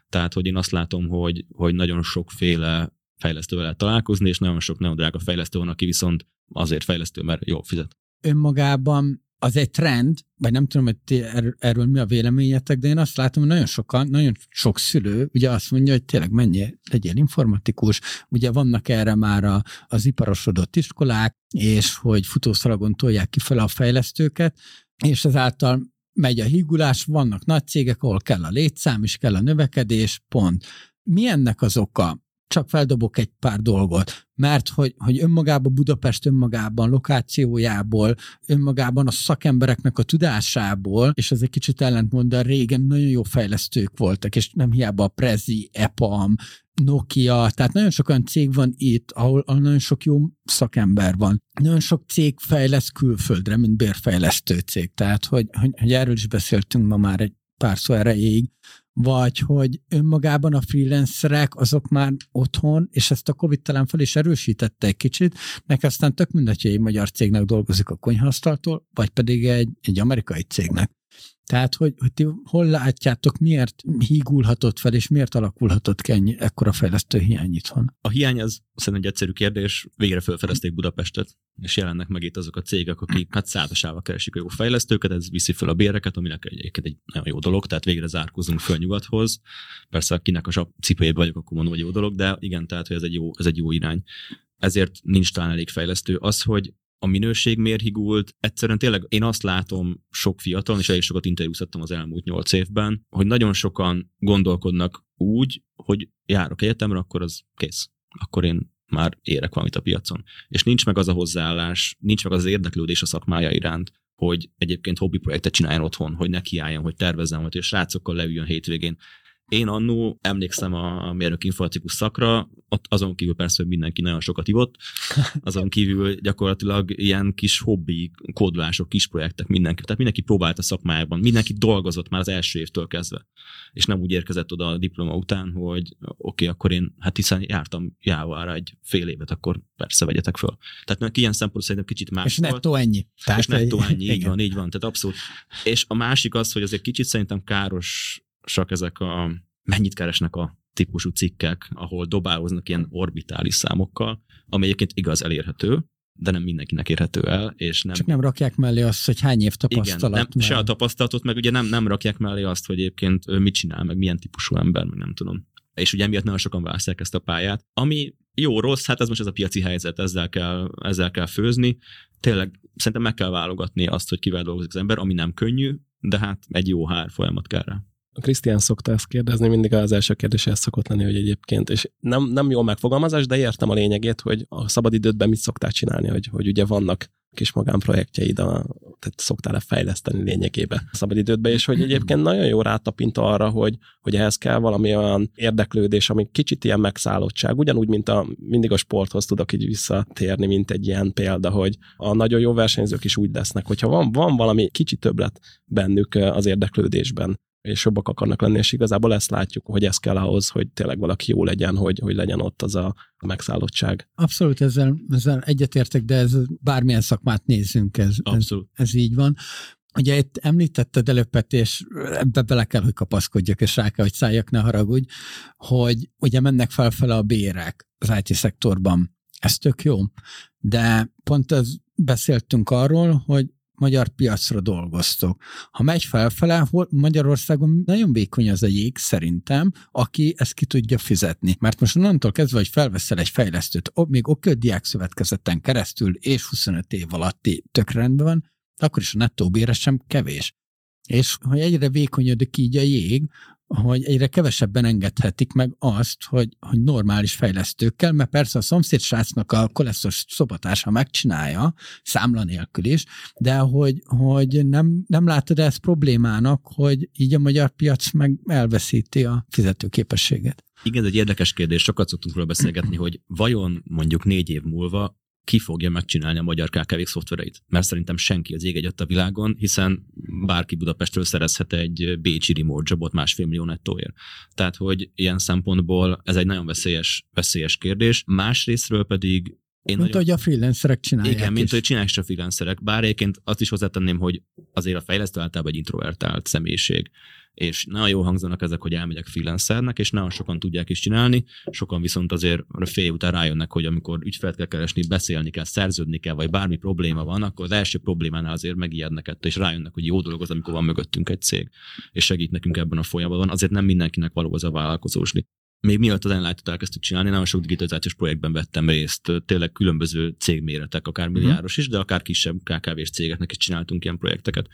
Tehát, hogy én azt látom, hogy, hogy nagyon sokféle fejlesztővel lehet találkozni, és nagyon sok nagyon drága fejlesztő van, aki viszont azért fejlesztő, mert jól fizet. Önmagában az egy trend, vagy nem tudom, hogy ti er, erről mi a véleményetek, de én azt látom, hogy nagyon sokan, nagyon sok szülő ugye azt mondja, hogy tényleg mennyi legyél informatikus, ugye vannak erre már a, az iparosodott iskolák, és hogy futószalagon tolják ki fel a fejlesztőket, és ezáltal megy a hígulás, vannak nagy cégek, ahol kell a létszám, és kell a növekedés, pont. Mi ennek az oka? Csak feldobok egy pár dolgot, mert hogy, hogy önmagában Budapest önmagában, lokációjából, önmagában a szakembereknek a tudásából, és ez egy kicsit ellentmond, de régen nagyon jó fejlesztők voltak, és nem hiába a Prezi, EPAM, Nokia, tehát nagyon sok olyan cég van itt, ahol, ahol nagyon sok jó szakember van. Nagyon sok cég fejlesz külföldre, mint bérfejlesztő cég, tehát hogy, hogy, hogy erről is beszéltünk ma már egy pár szó erejéig, vagy hogy önmagában a freelancerek azok már otthon, és ezt a Covid talán fel is erősítette egy kicsit, meg aztán tök mindegy, hogy egy magyar cégnek dolgozik a konyhasztaltól, vagy pedig egy, egy amerikai cégnek. Tehát, hogy, hogy ti hol látjátok, miért hígulhatott fel, és miért alakulhatott ki ennyi, ekkora fejlesztő hiány itthon? A hiány az szerintem egy egyszerű kérdés. Végre felfedezték Budapestet, és jelennek meg itt azok a cégek, akik hát százasával keresik a jó fejlesztőket, ez viszi fel a béreket, aminek egyébként egy nagyon jó dolog, tehát végre zárkózunk föl nyugathoz. Persze, akinek a cipőjében vagyok, akkor mondom, hogy jó dolog, de igen, tehát hogy ez egy jó, ez egy jó irány ezért nincs talán elég fejlesztő. Az, hogy a minőség miért. Egyszerűen tényleg én azt látom sok fiatal, és elég sokat interjúztattam az elmúlt nyolc évben, hogy nagyon sokan gondolkodnak úgy, hogy járok egyetemre, akkor az kész. Akkor én már érek valamit a piacon. És nincs meg az a hozzáállás, nincs meg az, érdeklődés a szakmája iránt, hogy egyébként hobbi projektet csináljon otthon, hogy nekiálljon, hogy tervezzen, hogy srácokkal leüljön hétvégén. Én annó emlékszem a mérnök informatikus szakra, ott azon kívül persze, hogy mindenki nagyon sokat ivott, azon kívül gyakorlatilag ilyen kis hobbi, kódolások, kis projektek, mindenki, tehát mindenki próbált a szakmájában, mindenki dolgozott már az első évtől kezdve, és nem úgy érkezett oda a diploma után, hogy oké, okay, akkor én, hát hiszen jártam Jávára egy fél évet, akkor persze vegyetek föl. Tehát ilyen szempontból szerintem kicsit más És volt. nettó ennyi. Tehát és nettó ennyi, így van, így van, tehát abszolút. És a másik az, hogy azért kicsit szerintem káros csak ezek a mennyit keresnek a típusú cikkek, ahol dobáloznak ilyen orbitális számokkal, ami egyébként igaz elérhető, de nem mindenkinek érhető el. És nem... Csak nem rakják mellé azt, hogy hány év tapasztalat. Igen, nem, se a tapasztalatot, meg ugye nem, nem rakják mellé azt, hogy egyébként mit csinál, meg milyen típusú ember, meg nem tudom. És ugye emiatt nagyon sokan választják ezt a pályát. Ami jó, rossz, hát ez most ez a piaci helyzet, ezzel kell, ezzel kell főzni. Tényleg szerintem meg kell válogatni azt, hogy kivel dolgozik az ember, ami nem könnyű, de hát egy jó hár folyamat kell rá. Krisztián szokta ezt kérdezni, mindig az első kérdés ez szokott lenni, hogy egyébként, és nem, nem jó megfogalmazás, de értem a lényegét, hogy a szabadidődben mit szoktál csinálni, hogy, hogy ugye vannak kis magánprojektjeid, a, tehát szoktál-e fejleszteni lényegébe a szabadidődbe, és hogy egyébként nagyon jó rátapint arra, hogy, hogy ehhez kell valami olyan érdeklődés, ami kicsit ilyen megszállottság, ugyanúgy, mint a, mindig a sporthoz tudok így visszatérni, mint egy ilyen példa, hogy a nagyon jó versenyzők is úgy lesznek, hogyha van, van valami kicsit többlet bennük az érdeklődésben, és jobbak akarnak lenni, és igazából ezt látjuk, hogy ez kell ahhoz, hogy tényleg valaki jó legyen, hogy, hogy legyen ott az a megszállottság. Abszolút ezzel, ezzel egyetértek, de ez bármilyen szakmát nézzünk, ez, ez, ez így van. Ugye itt említetted előbb, és ebbe bele kell, hogy kapaszkodjak, és rá kell, hogy szálljak, ne haragudj, hogy ugye mennek felfele a bérek az IT szektorban. Ez tök jó, de pont az beszéltünk arról, hogy magyar piacra dolgoztok. Ha megy felfele, Magyarországon nagyon vékony az a jég szerintem, aki ezt ki tudja fizetni. Mert most onnantól kezdve, hogy felveszel egy fejlesztőt, még oké, diák szövetkezeten keresztül és 25 év alatti tök rendben van, akkor is a nettó bére sem kevés. És hogy egyre vékonyodik így a jég, hogy egyre kevesebben engedhetik meg azt, hogy, hogy normális fejlesztőkkel, mert persze a szomszéd srácnak a koleszos szobatársa megcsinálja, számla nélkül is, de hogy, hogy nem, nem látod ezt problémának, hogy így a magyar piac meg elveszíti a fizetőképességet. Igen, ez egy érdekes kérdés, sokat szoktunk róla beszélgetni, hogy vajon mondjuk négy év múlva ki fogja megcsinálni a magyar kkv szoftvereit. Mert szerintem senki az ég egyet a világon, hiszen bárki Budapestről szerezhet egy bécsi remote jobot másfél millió nettóért. Tehát, hogy ilyen szempontból ez egy nagyon veszélyes, veszélyes kérdés. Másrésztről pedig én mint nagyon... hogy a freelancerek csinálják Igen, mint is. hogy csinálják is a freelancerek. Bár egyébként azt is hozzátenném, hogy azért a fejlesztő általában egy introvertált személyiség és nagyon jó hangzanak ezek, hogy elmegyek freelancernek, és nagyon sokan tudják is csinálni, sokan viszont azért a fél után rájönnek, hogy amikor ügyfelet kell keresni, beszélni kell, szerződni kell, vagy bármi probléma van, akkor az első problémánál azért megijednek ettől, és rájönnek, hogy jó dolog az, amikor van mögöttünk egy cég, és segít nekünk ebben a folyamatban. Azért nem mindenkinek való az a vállalkozósni még mielőtt az Enlight-ot elkezdtük csinálni, nagyon sok digitalizációs projektben vettem részt, tényleg különböző cégméretek, akár mhm. milliárdos is, de akár kisebb KKV-s cégeknek is csináltunk ilyen projekteket.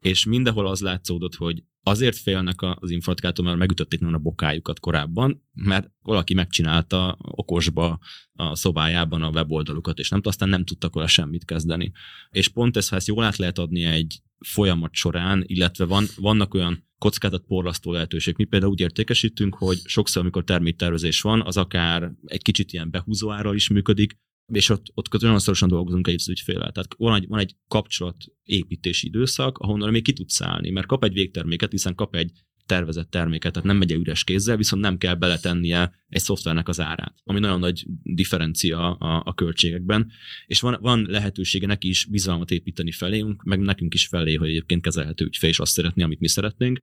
És mindenhol az látszódott, hogy azért félnek az informatikától, mert megütötték a bokájukat korábban, mert valaki megcsinálta okosba a szobájában a weboldalukat, és nem aztán nem tudtak vele semmit kezdeni. És pont ez, ha ezt jól át lehet adni egy folyamat során, illetve van, vannak olyan kockázat porlasztó lehetőség. Mi például úgy értékesítünk, hogy sokszor, amikor terméktervezés van, az akár egy kicsit ilyen behúzóárral is működik, és ott, ott nagyon szorosan dolgozunk egy ügyfélel. Tehát van egy, van egy kapcsolatépítési időszak, ahonnan még ki tudsz szállni, mert kap egy végterméket, hiszen kap egy tervezett terméket, tehát nem megy üres kézzel, viszont nem kell beletennie egy szoftvernek az árát, ami nagyon nagy differencia a, a költségekben, és van, van lehetősége neki is bizalmat építeni felénk, meg nekünk is felé, hogy egyébként kezelhető ügyfél is azt szeretné, amit mi szeretnénk,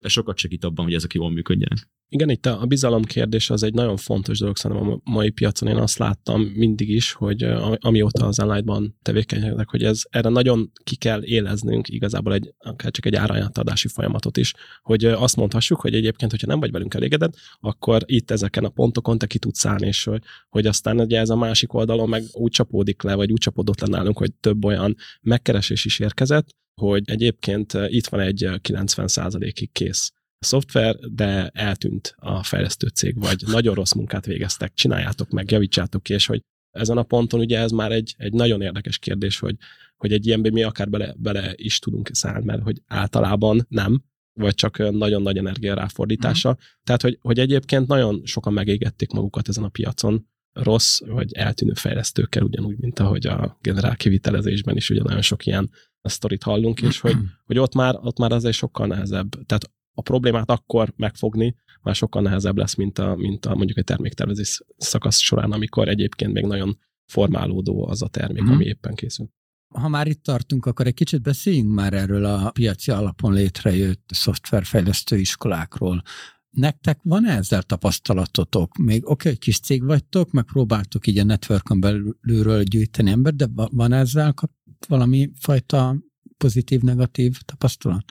ez sokat segít abban, hogy ezek jól működjenek. Igen, itt a, bizalom kérdés az egy nagyon fontos dolog szerintem a mai piacon. Én azt láttam mindig is, hogy amióta az online tevékenykedek, hogy ez erre nagyon ki kell éleznünk igazából egy, akár csak egy árajánlatási folyamatot is, hogy azt mondhassuk, hogy egyébként, hogyha nem vagy velünk elégedett, akkor itt ezeken a pontokon te ki tudsz állni, és hogy aztán ugye ez a másik oldalon meg úgy csapódik le, vagy úgy csapódott le nálunk, hogy több olyan megkeresés is érkezett, hogy egyébként itt van egy 90%-ig kész szoftver, de eltűnt a fejlesztő cég, vagy nagyon rossz munkát végeztek, csináljátok meg, javítsátok ki, és hogy ezen a ponton ugye ez már egy, egy nagyon érdekes kérdés, hogy, hogy egy ilyenbe mi akár bele, bele is tudunk szállni, mert hogy általában nem, vagy csak nagyon nagy energia ráfordítása. Mm. Tehát, hogy, hogy egyébként nagyon sokan megégették magukat ezen a piacon, rossz vagy eltűnő fejlesztőkkel, ugyanúgy, mint ahogy a generál kivitelezésben is ugye nagyon sok ilyen sztorit hallunk, és hogy, hogy ott már, ott már azért sokkal nehezebb. Tehát a problémát akkor megfogni már sokkal nehezebb lesz, mint a, mint a mondjuk egy terméktervezés szakasz során, amikor egyébként még nagyon formálódó az a termék, hmm. ami éppen készül. Ha már itt tartunk, akkor egy kicsit beszéljünk már erről a piaci alapon létrejött szoftverfejlesztő iskolákról. Nektek van -e ezzel tapasztalatotok? Még oké, okay, hogy kis cég vagytok, meg próbáltok így a networkon belülről gyűjteni ember, de van ezzel kap valami fajta pozitív-negatív tapasztalat?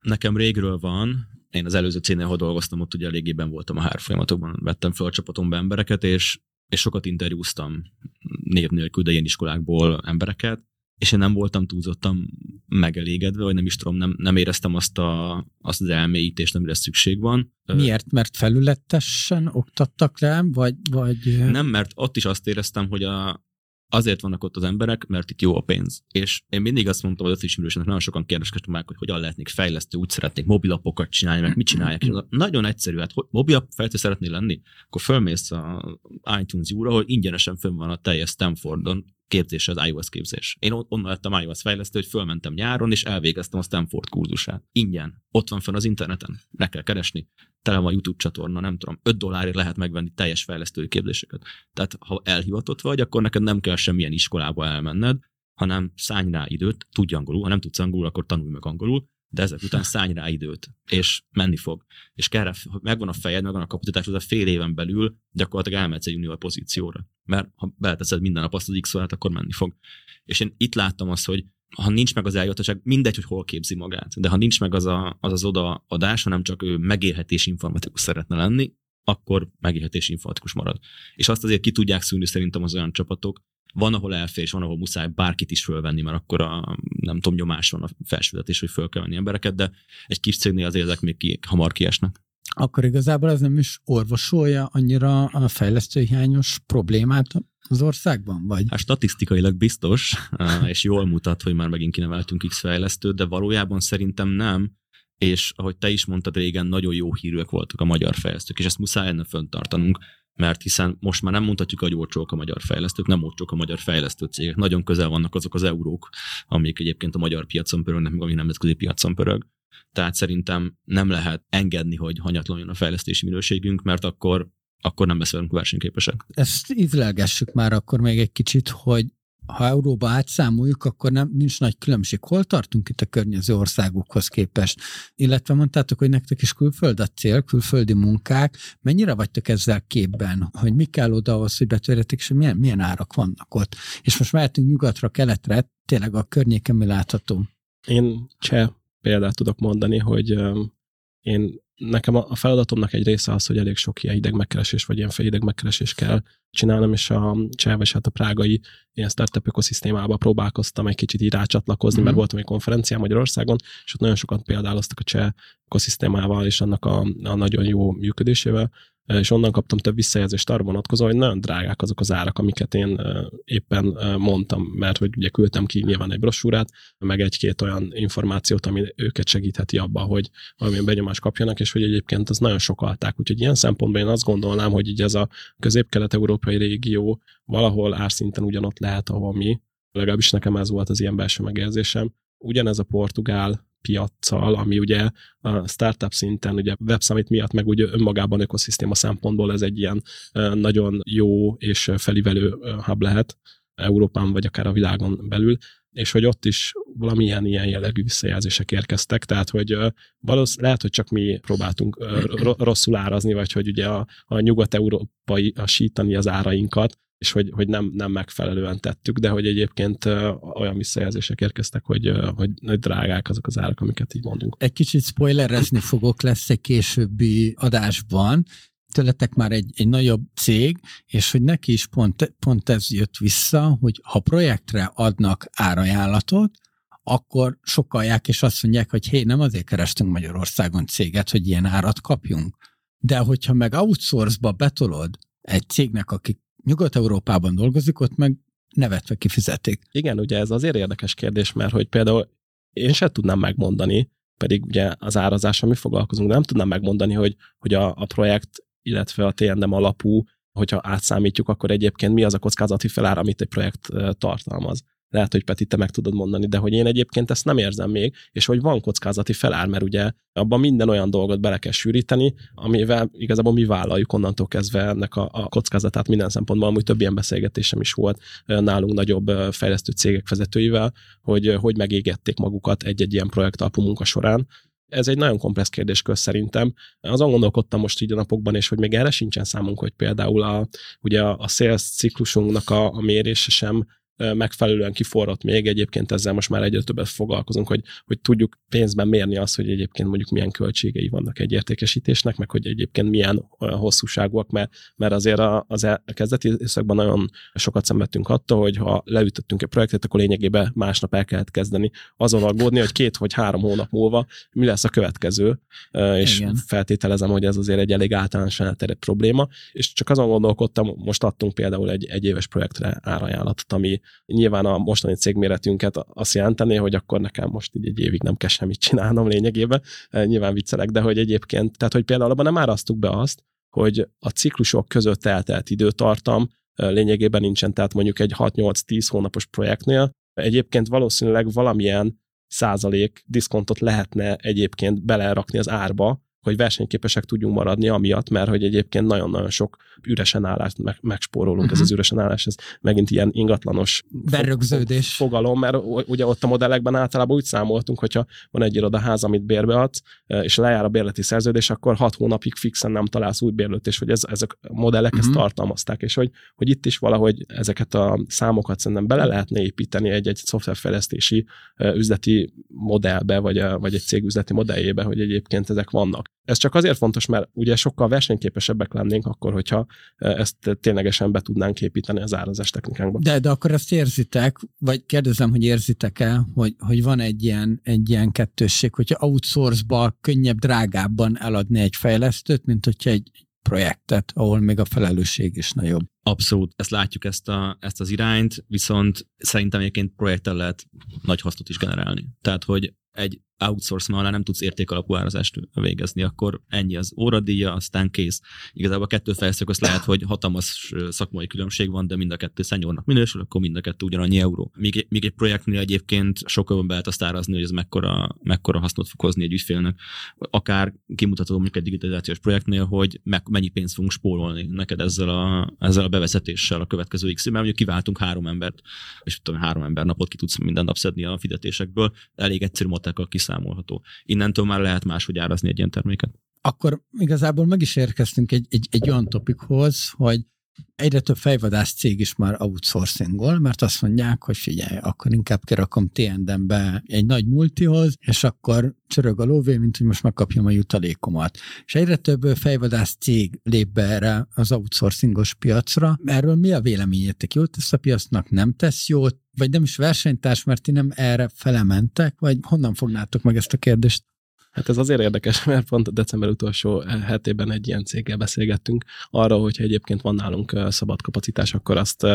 Nekem régről van, én az előző cégnél, ahol dolgoztam, ott ugye elégében voltam a hár folyamatokban, vettem fel a csapatomba embereket, és, és sokat interjúztam név nélkül, de ilyen iskolákból embereket, és én nem voltam túlzottan megelégedve, vagy nem is tudom, nem, nem éreztem azt, a, azt az elmélyítést, amire szükség van. Miért? Mert felületesen oktattak le, vagy, vagy... Nem, mert ott is azt éreztem, hogy a, azért vannak ott az emberek, mert itt jó a pénz. És én mindig azt mondtam az ismerősnek, nagyon sokan kérdezkedtek meg, hogy hogyan lehetnék fejlesztő, úgy szeretnék mobilapokat csinálni, meg mit csinálják. És nagyon egyszerű, hát hogy mobilap fejlesztő szeretnél lenni, akkor fölmész a iTunes U-ra, ahol ingyenesen fönn van a teljes Stanfordon képzés az iOS képzés. Én onnan lettem iOS fejlesztő, hogy fölmentem nyáron, és elvégeztem a Stanford kurzusát. Ingyen. Ott van fenn az interneten. Meg kell keresni. Tele van YouTube csatorna, nem tudom, 5 dollárért lehet megvenni teljes fejlesztői képzéseket. Tehát ha elhivatott vagy, akkor neked nem kell semmilyen iskolába elmenned, hanem szállj rá időt, tudj angolul, ha nem tudsz angolul, akkor tanulj meg angolul, de ezek után szállj rá időt, és menni fog. És kell, megvan a fejed, megvan a kapacitás, az a fél éven belül gyakorlatilag elmehetsz egy junior pozícióra. Mert ha beleteszed minden nap azt az x akkor menni fog. És én itt láttam azt, hogy ha nincs meg az eljutatóság, mindegy, hogy hol képzi magát, de ha nincs meg az a, az, az odaadás, hanem csak ő megélhetés informatikus szeretne lenni, akkor megélhetés informatikus marad. És azt azért ki tudják szűrni szerintem az olyan csapatok, van, ahol elfér, és van, ahol muszáj bárkit is fölvenni, mert akkor a, nem tudom, nyomás van a felsővezetés, hogy föl kell venni embereket, de egy kis cégnél azért ezek még ki, hamar kiesnek. Akkor igazából ez nem is orvosolja annyira a fejlesztő hiányos problémát az országban, vagy? Hát statisztikailag biztos, és jól mutat, hogy már megint kineveltünk X fejlesztőt, de valójában szerintem nem, és ahogy te is mondtad régen, nagyon jó hírűek voltak a magyar fejlesztők, és ezt muszáj lenne föntartanunk, mert hiszen most már nem mondhatjuk, hogy olcsók a magyar fejlesztők, nem olcsók a magyar fejlesztő cégek. Nagyon közel vannak azok az eurók, amik egyébként a magyar piacon pörögnek, meg ami nemzetközi piacon pörög. Tehát szerintem nem lehet engedni, hogy hanyatlanjon a fejlesztési minőségünk, mert akkor akkor nem beszélünk versenyképesek. Ezt ízlelgessük már akkor még egy kicsit, hogy ha euróba átszámoljuk, akkor nem, nincs nagy különbség. Hol tartunk itt a környező országokhoz képest? Illetve mondtátok, hogy nektek is külföld a cél, külföldi munkák. Mennyire vagytok ezzel képben, hogy mi kell oda ahhoz, hogy betörjetek, és milyen, milyen árak vannak ott? És most mehetünk nyugatra, keletre, tényleg a környéken mi látható? Én cseh példát tudok mondani, hogy én nekem a feladatomnak egy része az, hogy elég sok ilyen ideg megkeresés, vagy ilyen ideg megkeresés kell csinálnom, és a cseh, vagy hát a prágai ilyen startup ökoszisztémába próbálkoztam egy kicsit így rácsatlakozni, mm-hmm. mert voltam egy konferencián Magyarországon, és ott nagyon sokat példáloztak a cseh ökoszisztémával és annak a, a nagyon jó működésével, és onnan kaptam több visszajelzést arra vonatkozó, hogy nagyon drágák azok az árak, amiket én éppen mondtam, mert hogy ugye küldtem ki nyilván egy brosúrát, meg egy-két olyan információt, ami őket segítheti abban, hogy valamilyen benyomást kapjanak, és hogy egyébként az nagyon sokalták. Úgyhogy ilyen szempontból én azt gondolnám, hogy így ez a közép-kelet-európai régió valahol árszinten ugyanott lehet, ahol mi, legalábbis nekem ez volt az ilyen belső megérzésem. Ugyanez a portugál piaccal, ami ugye a startup szinten, ugye Web miatt, meg ugye önmagában ökoszisztéma szempontból ez egy ilyen nagyon jó és felívelő hub lehet Európán, vagy akár a világon belül, és hogy ott is valamilyen ilyen jellegű visszajelzések érkeztek, tehát hogy valószínűleg lehet, hogy csak mi próbáltunk rosszul árazni, vagy hogy ugye a, a nyugat-európai sítani az árainkat, és hogy, hogy nem, nem megfelelően tettük, de hogy egyébként olyan visszajelzések érkeztek, hogy, hogy, hogy drágák azok az árak, amiket így mondunk. Egy kicsit spoilerezni fogok, lesz egy későbbi adásban, tőletek már egy, egy nagyobb cég, és hogy neki is pont, pont ez jött vissza, hogy ha projektre adnak árajánlatot, akkor sokalják, és azt mondják, hogy hé, nem azért kerestünk Magyarországon céget, hogy ilyen árat kapjunk. De hogyha meg outsource-ba betolod egy cégnek, akik Nyugat-Európában dolgozik, ott meg nevetve kifizetik. Igen, ugye ez azért érdekes kérdés, mert hogy például én sem tudnám megmondani, pedig ugye az árazással mi foglalkozunk, de nem tudnám megmondani, hogy, hogy a, a projekt, illetve a TNDM alapú, hogyha átszámítjuk, akkor egyébként mi az a kockázati felár, amit egy projekt tartalmaz lehet, hogy Peti, te meg tudod mondani, de hogy én egyébként ezt nem érzem még, és hogy van kockázati felár, mert ugye abban minden olyan dolgot bele kell sűríteni, amivel igazából mi vállaljuk onnantól kezdve ennek a, a kockázatát minden szempontból, amúgy több ilyen beszélgetésem is volt nálunk nagyobb fejlesztő cégek vezetőivel, hogy hogy megégették magukat egy-egy ilyen projekt alapú munka során, ez egy nagyon komplex kérdéskör szerintem. Azon gondolkodtam most így a napokban, és hogy még erre sincsen számunk, hogy például a, ugye a, sales ciklusunknak a, a mérése sem megfelelően kiforrott még, egyébként ezzel most már egyre többet foglalkozunk, hogy, hogy tudjuk pénzben mérni azt, hogy egyébként mondjuk milyen költségei vannak egy értékesítésnek, meg hogy egyébként milyen hosszúságúak, mert, mert azért a, az a kezdeti időszakban nagyon sokat szenvedtünk attól, hogy ha leütöttünk egy projektet, akkor lényegében másnap el kellett kezdeni. Azon aggódni, hogy két vagy három hónap múlva mi lesz a következő, és Igen. feltételezem, hogy ez azért egy elég általánosan elterjedt probléma, és csak azon gondolkodtam, most adtunk például egy, egy éves projektre árajánlatot, ami Nyilván a mostani cégméretünket azt jelenteni, hogy akkor nekem most így egy évig nem kell semmit csinálnom lényegében. E, nyilván viccelek, de hogy egyébként, tehát hogy például abban nem árasztuk be azt, hogy a ciklusok között eltelt időtartam e, lényegében nincsen, tehát mondjuk egy 6-8-10 hónapos projektnél egyébként valószínűleg valamilyen százalék diszkontot lehetne egyébként belerakni az árba, hogy versenyképesek tudjunk maradni amiatt, mert hogy egyébként nagyon-nagyon sok üresen állást meg, megspórolunk. Uh-huh. Ez az üresen állás, ez megint ilyen ingatlanos Berögződés. fogalom, mert ugye ott a modellekben általában úgy számoltunk, hogyha van egy irodaház, amit bérbe adsz, és lejár a bérleti szerződés, akkor hat hónapig fixen nem találsz új bérlőt, és hogy ez, ezek a modellek uh-huh. ezt mhm. tartalmazták, és hogy, hogy itt is valahogy ezeket a számokat szerintem bele lehetne építeni egy-egy szoftverfejlesztési üzleti modellbe, vagy, a, vagy egy cég üzleti modelljébe, hogy egyébként ezek vannak. Ez csak azért fontos, mert ugye sokkal versenyképesebbek lennénk akkor, hogyha ezt ténylegesen be tudnánk építeni az árazás technikánkba. De, de akkor ezt érzitek, vagy kérdezem, hogy érzitek-e, hogy, hogy van egy ilyen, egy ilyen kettősség, hogyha outsource-ba könnyebb, drágábban eladni egy fejlesztőt, mint hogyha egy projektet, ahol még a felelősség is nagyobb. Abszolút, ezt látjuk ezt, a, ezt az irányt, viszont szerintem egyébként projekttel lehet nagy hasznot is generálni. Tehát, hogy egy outsource alá nem tudsz értékalapú árazást végezni, akkor ennyi az óradíja, aztán kész. Igazából a kettő fejlesztő az lehet, hogy hatalmas szakmai különbség van, de mind a kettő szenyornak minősül, akkor mind a kettő ugyanannyi euró. Míg, míg egy projektnél egyébként sokkal jobban lehet azt árazni, hogy ez mekkora, mekkora hasznot fog hozni egy ügyfélnek. Akár kimutatod mondjuk egy digitalizációs projektnél, hogy meg, mennyi pénzt fogunk spórolni neked ezzel a, ezzel a bevezetéssel a következő x mert mondjuk kiváltunk három embert, és tudom, három ember napot ki tudsz minden nap szedni a fizetésekből, elég egyszerű matekkel kiszámolható. Innentől már lehet máshogy árazni egy ilyen terméket. Akkor igazából meg is érkeztünk egy, egy, egy olyan topikhoz, hogy egyre több fejvadász cég is már outsourcingol, mert azt mondják, hogy figyelj, akkor inkább kirakom TND-be egy nagy multihoz, és akkor csörög a lóvé, mint hogy most megkapjam a jutalékomat. És egyre több fejvadász cég lép be erre az outsourcingos piacra. Erről mi a véleményetek? Jót tesz a piacnak, nem tesz jót? Vagy nem is versenytárs, mert ti nem erre felementek? Vagy honnan fognátok meg ezt a kérdést? Hát ez azért érdekes, mert pont december utolsó hetében egy ilyen céggel beszélgettünk arra, hogyha egyébként van nálunk szabad kapacitás, akkor azt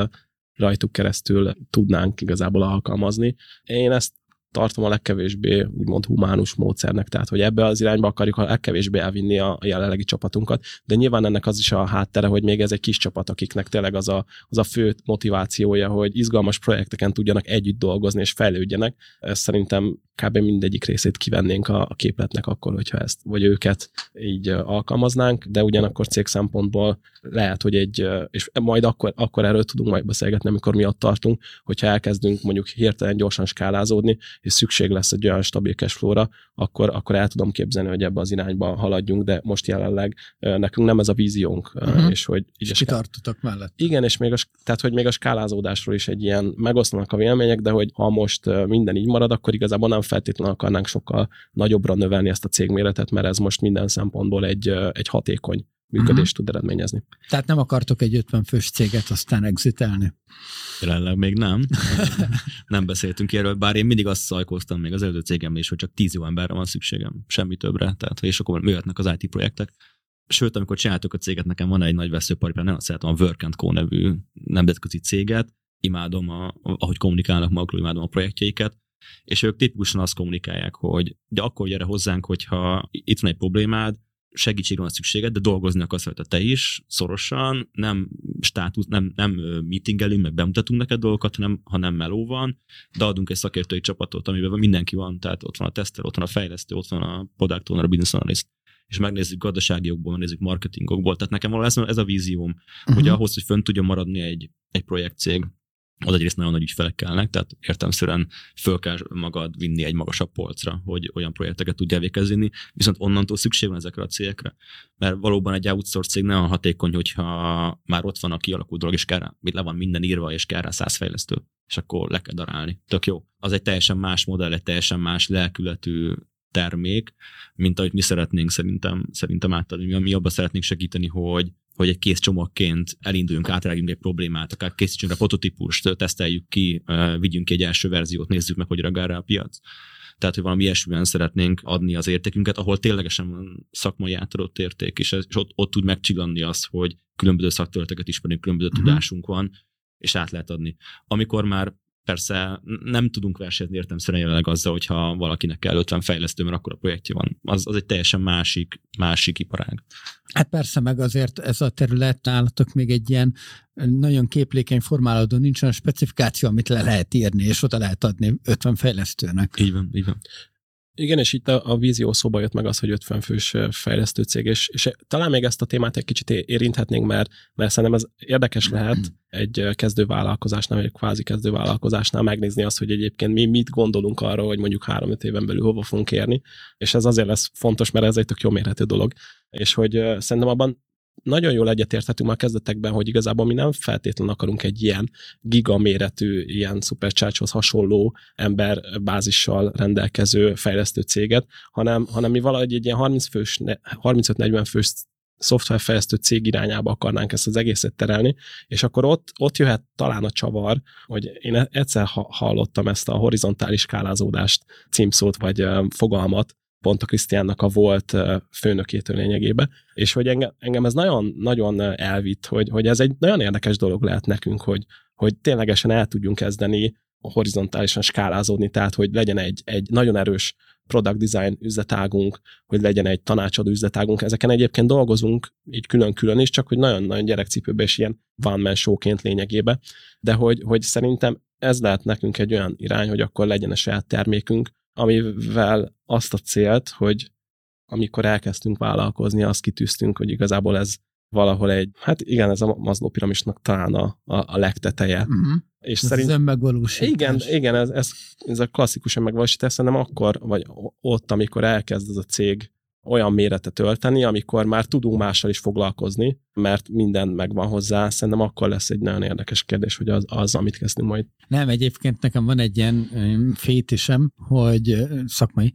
rajtuk keresztül tudnánk igazából alkalmazni. Én ezt tartom a legkevésbé úgymond humánus módszernek, tehát hogy ebbe az irányba akarjuk a legkevésbé elvinni a jelenlegi csapatunkat, de nyilván ennek az is a háttere, hogy még ez egy kis csapat, akiknek tényleg az a, az a fő motivációja, hogy izgalmas projekteken tudjanak együtt dolgozni és fejlődjenek. Ez szerintem kb. mindegyik részét kivennénk a, a képletnek akkor, hogyha ezt, vagy őket így alkalmaznánk, de ugyanakkor cég szempontból lehet, hogy egy, és majd akkor, akkor erről tudunk majd beszélgetni, amikor mi ott tartunk, hogyha elkezdünk mondjuk hirtelen gyorsan skálázódni, és szükség lesz egy olyan stabil cashflow-ra, akkor, akkor el tudom képzelni, hogy ebbe az irányba haladjunk, de most jelenleg nekünk nem ez a víziónk, uh-huh. és hogy így és kitartotok mellett. Igen, és még a, tehát, hogy még a skálázódásról is egy ilyen megosztanak a vélemények, de hogy ha most minden így marad, akkor igazából nem feltétlenül akarnánk sokkal nagyobbra növelni ezt a cégméretet, mert ez most minden szempontból egy, egy hatékony működést uh-huh. tud eredményezni. Tehát nem akartok egy 50 fős céget aztán exitelni? Jelenleg még nem. nem beszéltünk erről, bár én mindig azt szajkoztam még az előző cégemben is, hogy csak 10 jó emberre van szükségem, semmi többre. Tehát, és akkor jöhetnek az IT projektek. Sőt, amikor csináltuk a céget, nekem van egy nagy veszőparipám, nem azt szeretem a Work Co nevű nemzetközi céget, imádom, a, ahogy kommunikálnak magukról, imádom a projektjeiket, és ők tipikusan azt kommunikálják, hogy de akkor gyere hozzánk, hogyha itt van egy problémád, segítségre van szükséged, de dolgozni akarsz rajta te is, szorosan, nem státusz, nem, nem meetingelünk, meg bemutatunk neked dolgokat, hanem, hanem meló van, de adunk egy szakértői csapatot, amiben mindenki van, tehát ott van a teszter, ott van a fejlesztő, ott van a product owner, a business analyst, és megnézzük gazdasági okból, megnézzük marketingokból. Tehát nekem ez, ez a vízióm, uh-huh. hogy ahhoz, hogy fönn tudjon maradni egy, egy projektcég, az egyrészt nagyon nagy ügyfelek kellnek, tehát értelmszerűen föl kell magad vinni egy magasabb polcra, hogy olyan projekteket tudjál végezni, viszont onnantól szükség van ezekre a cégekre. Mert valóban egy outsource cég nem hatékony, hogyha már ott van a kialakult dolog, és kell le van minden írva, és kell rá száz fejlesztő, és akkor le kell darálni. Tök jó. Az egy teljesen más modell, egy teljesen más lelkületű termék, mint ahogy mi szeretnénk szerintem, szerintem átadni. Mi, mi abban szeretnénk segíteni, hogy hogy egy kész csomagként elinduljunk, átrágjunk egy problémát, akár készítsünk a prototípust, teszteljük ki, vigyünk ki egy első verziót, nézzük meg, hogy reagál rá a piac. Tehát, hogy valami ilyesmiben szeretnénk adni az értékünket, ahol ténylegesen van szakmai átadott érték, és, és ott, ott tud megcsillanni az, hogy különböző szakterületeket ismerünk, különböző uh-huh. tudásunk van, és át lehet adni. Amikor már Persze nem tudunk versenyezni értem jelenleg azzal, hogyha valakinek kell 50 fejlesztő, mert akkor a projektje van. Az, az egy teljesen másik, másik iparág. Hát persze, meg azért ez a terület nálatok még egy ilyen nagyon képlékeny formálódó, nincs olyan specifikáció, amit le lehet írni, és oda lehet adni 50 fejlesztőnek. Így van, így van. Igen, és itt a, a vízió szóba jött meg az, hogy 50 fős fejlesztő cég, és, és talán még ezt a témát egy kicsit érinthetnénk, mert, mert szerintem ez érdekes lehet egy kezdővállalkozásnál, vagy egy kvázi kezdővállalkozásnál megnézni azt, hogy egyébként mi mit gondolunk arról, hogy mondjuk 3-5 éven belül hova fogunk érni, és ez azért lesz fontos, mert ez egy tök jó mérhető dolog, és hogy szerintem abban nagyon jól egyetérthetünk már kezdetekben, hogy igazából mi nem feltétlenül akarunk egy ilyen gigaméretű, ilyen supercharge hasonló emberbázissal rendelkező fejlesztő céget, hanem, hanem mi valahogy egy ilyen 30 fős, 35-40 fős szoftverfejlesztő cég irányába akarnánk ezt az egészet terelni, és akkor ott, ott jöhet talán a csavar, hogy én egyszer hallottam ezt a horizontális skálázódást címszót, vagy fogalmat, pont a Krisztiánnak a volt főnökétől lényegébe, és hogy engem, engem ez nagyon, nagyon elvitt, hogy, hogy ez egy nagyon érdekes dolog lehet nekünk, hogy, hogy ténylegesen el tudjunk kezdeni horizontálisan skálázódni, tehát hogy legyen egy, egy nagyon erős product design üzletágunk, hogy legyen egy tanácsadó üzletágunk. Ezeken egyébként dolgozunk így külön-külön is, csak hogy nagyon-nagyon gyerekcipőbe és ilyen van man showként lényegébe, de hogy, hogy szerintem ez lehet nekünk egy olyan irány, hogy akkor legyen a saját termékünk, amivel azt a célt, hogy amikor elkezdtünk vállalkozni, azt kitűztünk, hogy igazából ez valahol egy, hát igen, ez a Maslow piramisnak talán a, a, a legteteje. Uh-huh. És ez szerint, önmegvalósítás. Igen, igen ez, ez, ez a klasszikus önmegvalósítás, szerintem akkor, vagy ott, amikor elkezd ez a cég olyan méretet ölteni, amikor már tudunk mással is foglalkozni, mert minden megvan hozzá. Szerintem akkor lesz egy nagyon érdekes kérdés, hogy az, az amit kezdünk majd. Nem, egyébként nekem van egy ilyen fétisem, hogy szakmai,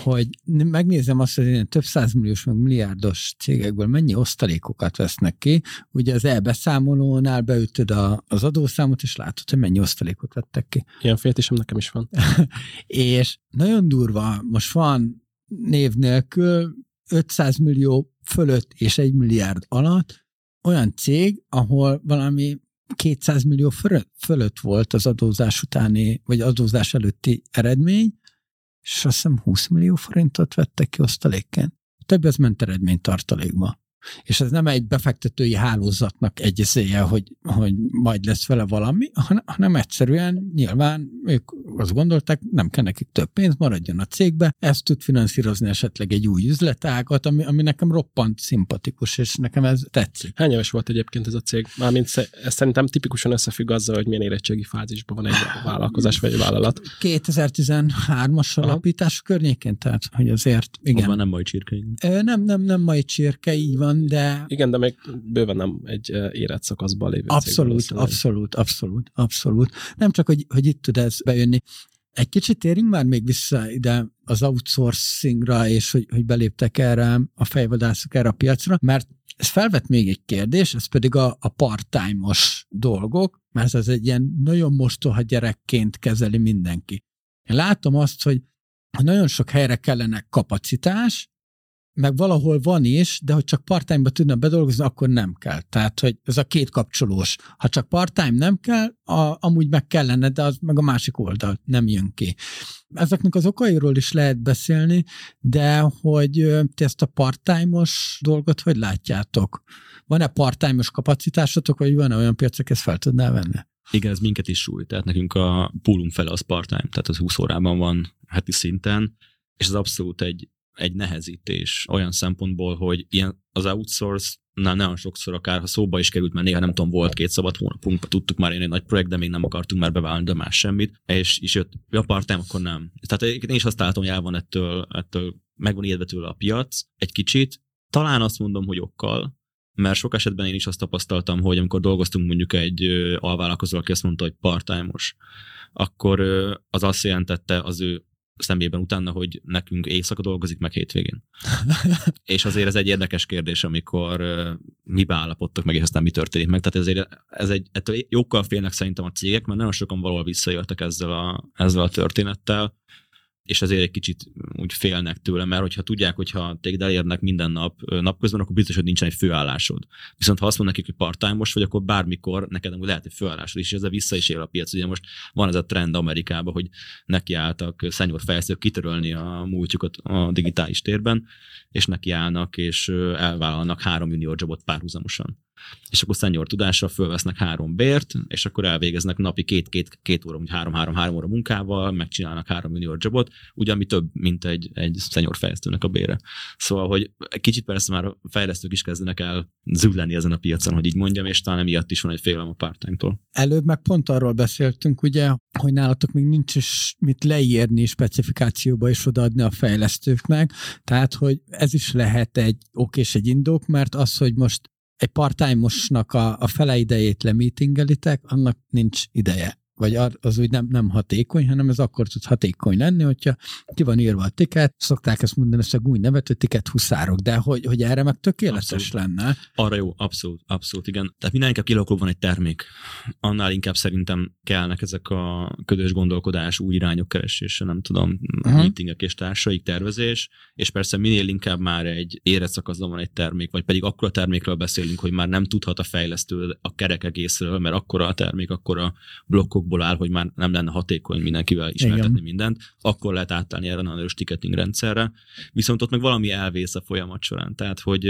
hogy megnézem azt, hogy ilyen több százmilliós, meg milliárdos cégekből mennyi osztalékokat vesznek ki. Ugye az elbeszámolónál beütöd a, az adószámot, és látod, hogy mennyi osztalékot vettek ki. Ilyen fétisem nekem is van. és nagyon durva, most van név nélkül 500 millió fölött és 1 milliárd alatt olyan cég, ahol valami 200 millió fölött volt az adózás utáni, vagy adózás előtti eredmény, és azt hiszem 20 millió forintot vettek ki osztalékként. Több az ment eredmény tartalékba. És ez nem egy befektetői hálózatnak egy eszéje, hogy, hogy majd lesz vele valami, hanem egyszerűen nyilván ők azt gondolták, nem kell nekik több pénz, maradjon a cégbe, ezt tud finanszírozni esetleg egy új üzletágat, ami, ami nekem roppant szimpatikus, és nekem ez tetszik. Hány éves volt egyébként ez a cég? Mármint ez szerintem tipikusan összefügg azzal, hogy milyen érettségi fázisban van egy vállalkozás vagy egy vállalat. 2013-as alapítás környékén, tehát hogy azért, igen. Van nem mai csirke. Nem, nem, nem mai csirke, így van, van, de... Igen, de még bőven nem egy érett szakaszban lévő Abszolút, abszolút, abszolút, abszolút. Nem csak, hogy, hogy itt tud ez bejönni. Egy kicsit térjünk már még vissza ide az outsourcingra, és hogy, hogy beléptek erre a fejvadászok erre a piacra, mert ez felvet még egy kérdés, ez pedig a, a part-time-os dolgok, mert ez egy ilyen nagyon mostoha gyerekként kezeli mindenki. Én látom azt, hogy nagyon sok helyre kellene kapacitás, meg valahol van is, de hogy csak part-time-ba tudna bedolgozni, akkor nem kell. Tehát, hogy ez a két kapcsolós. Ha csak part-time nem kell, a, amúgy meg kellene, de az meg a másik oldal nem jön ki. Ezeknek az okairól is lehet beszélni, de hogy ti ezt a part-time-os dolgot hogy látjátok? Van-e part-time-os kapacitásotok, vagy van-e olyan piacok, ezt fel tudná venni? Igen, ez minket is súly. Tehát nekünk a pólunk fele az part-time, tehát az 20 órában van heti szinten, és ez abszolút egy egy nehezítés olyan szempontból, hogy ilyen az outsource Na, nagyon sokszor akár, ha szóba is került, mert néha nem tudom, volt két szabad hónapunk, tudtuk már én egy nagy projekt, de még nem akartunk már beválni, de más semmit, és, és jött a part akkor nem. Tehát én is azt látom, hogy el van ettől, ettől meg van tőle a piac egy kicsit. Talán azt mondom, hogy okkal, mert sok esetben én is azt tapasztaltam, hogy amikor dolgoztunk mondjuk egy alvállalkozó, aki azt mondta, hogy part akkor az azt jelentette az ő szemében utána, hogy nekünk éjszaka dolgozik, meg hétvégén. és azért ez egy érdekes kérdés, amikor mi állapodtak meg, és aztán mi történik meg. Tehát ezért ez egy, ettől jókkal félnek szerintem a cégek, mert nagyon sokan valahol visszajöttek ezzel a, ezzel a történettel, és ezért egy kicsit úgy félnek tőle, mert hogyha tudják, hogyha téged elérnek minden nap napközben, akkor biztos, hogy nincsen egy főállásod. Viszont ha azt mondnak nekik, hogy part vagy, akkor bármikor neked lehet egy főállásod, és ezzel vissza is él a piac. Ugye most van ez a trend Amerikában, hogy nekiálltak szenyor fejlesztők kitörölni a múltjukat a digitális térben, és nekiállnak, és elvállalnak három junior jobot párhuzamosan. És akkor senior tudásra fölvesznek három bért, és akkor elvégeznek napi két-két két óra, úgy három-három-három óra munkával, megcsinálnak három junior jobot, ugye ami több, mint egy, egy senior fejlesztőnek a bére. Szóval, hogy kicsit persze már a fejlesztők is kezdenek el zülleni ezen a piacon, hogy így mondjam, és talán emiatt is van egy félelem a part Előbb meg pont arról beszéltünk, ugye, hogy nálatok még nincs is mit leírni specifikációba és odaadni a fejlesztőknek, tehát, hogy ez is lehet egy okés egy indok, mert az, hogy most egy part a, a fele idejét lemeetingelitek, annak nincs ideje vagy az úgy nem, nem hatékony, hanem ez akkor tud hatékony lenni, hogyha ki van írva a tiket, szokták ezt mondani, ezt a új nevet, hogy tiket huszárok, de hogy, hogy erre meg tökéletes abszolút. lenne. Arra jó, abszolút, abszolút, igen. Tehát minden inkább kilakul van egy termék. Annál inkább szerintem kellnek ezek a ködös gondolkodás, új irányok keresése, nem tudom, uh-huh. meetingek és társaik, tervezés, és persze minél inkább már egy érett szakaszban van egy termék, vagy pedig akkor a termékről beszélünk, hogy már nem tudhat a fejlesztő a kerek egészről, mert akkor a termék, akkor a blokkok abból áll, hogy már nem lenne hatékony mindenkivel ismertetni Igen. mindent, akkor lehet átállni erre a erős ticketing rendszerre. Viszont ott meg valami elvész a folyamat során. Tehát, hogy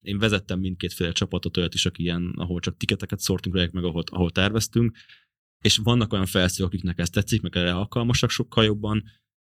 én vezettem mindkétféle csapatot, olyat is, aki ilyen, ahol csak tiketeket szórtunk meg, ahol, ahol terveztünk, és vannak olyan felszólók, akiknek ez tetszik, meg erre alkalmasak sokkal jobban,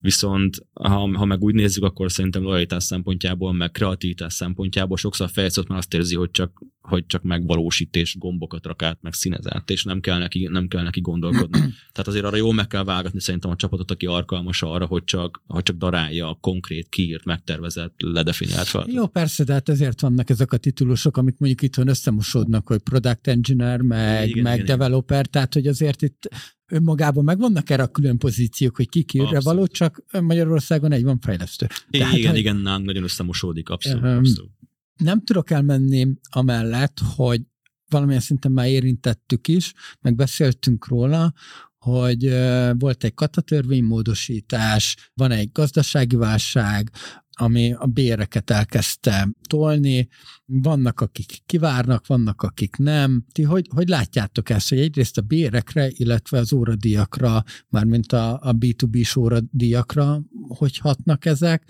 Viszont ha, ha meg úgy nézzük, akkor szerintem lojalitás szempontjából, meg kreativitás szempontjából sokszor a fejlesztő már azt érzi, hogy csak, hogy csak megvalósít és gombokat rak át, meg színezett, és nem kell neki, nem kell neki gondolkodni. Tehát azért arra jól meg kell vágatni szerintem a csapatot, aki alkalmas arra, hogy csak, hogy csak darálja a konkrét, kiírt, megtervezett, ledefiniált fel. Jó, persze, de hát ezért vannak ezek a titulusok, amik mondjuk itthon összemosódnak, hogy product engineer, meg, igen, meg igen, developer, igen. tehát hogy azért itt önmagában megvannak erre a külön pozíciók, hogy ki kire való, csak Magyarországon egy van fejlesztő. Tehát, igen, igen, nálunk nagyon összemosódik, abszolút, um, abszolút. Nem tudok elmenni amellett, hogy valamilyen szinten már érintettük is, meg beszéltünk róla, hogy volt egy katatörvénymódosítás, van egy gazdasági válság, ami a béreket elkezdte tolni. Vannak, akik kivárnak, vannak, akik nem. Ti hogy, hogy látjátok ezt, hogy egyrészt a bérekre, illetve az óradíjakra, mármint a, a B2B-s óradíjakra, hogy hatnak ezek,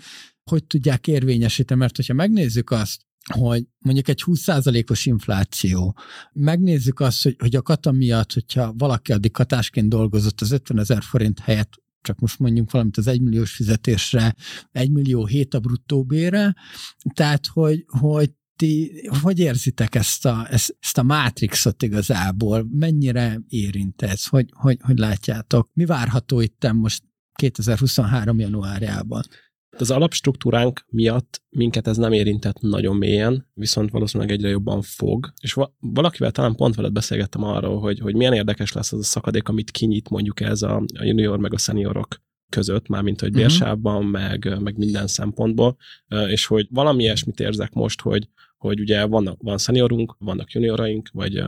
hogy tudják érvényesíteni, mert hogyha megnézzük azt, hogy mondjuk egy 20%-os infláció, megnézzük azt, hogy, hogy a kata miatt, hogyha valaki addig katásként dolgozott az 50 ezer forint helyett csak most mondjuk valamit az egymilliós fizetésre, egymillió hét a bruttó bére, tehát hogy, hogy ti hogy érzitek ezt a, ezt a mátrixot igazából? Mennyire érint ez? Hogy, hogy, hogy látjátok? Mi várható itt most 2023. januárjában? Az alapstruktúránk miatt minket ez nem érintett nagyon mélyen, viszont valószínűleg egyre jobban fog. És valakivel talán pont veled beszélgettem arról, hogy, hogy milyen érdekes lesz az a szakadék, amit kinyit mondjuk ez a, a junior meg a seniorok között, mármint hogy mhm. bérsávban, uh-huh. meg, meg minden szempontból, és hogy valami ilyesmit érzek most, hogy, hogy ugye van, van szeniorunk, vannak junioraink, vagy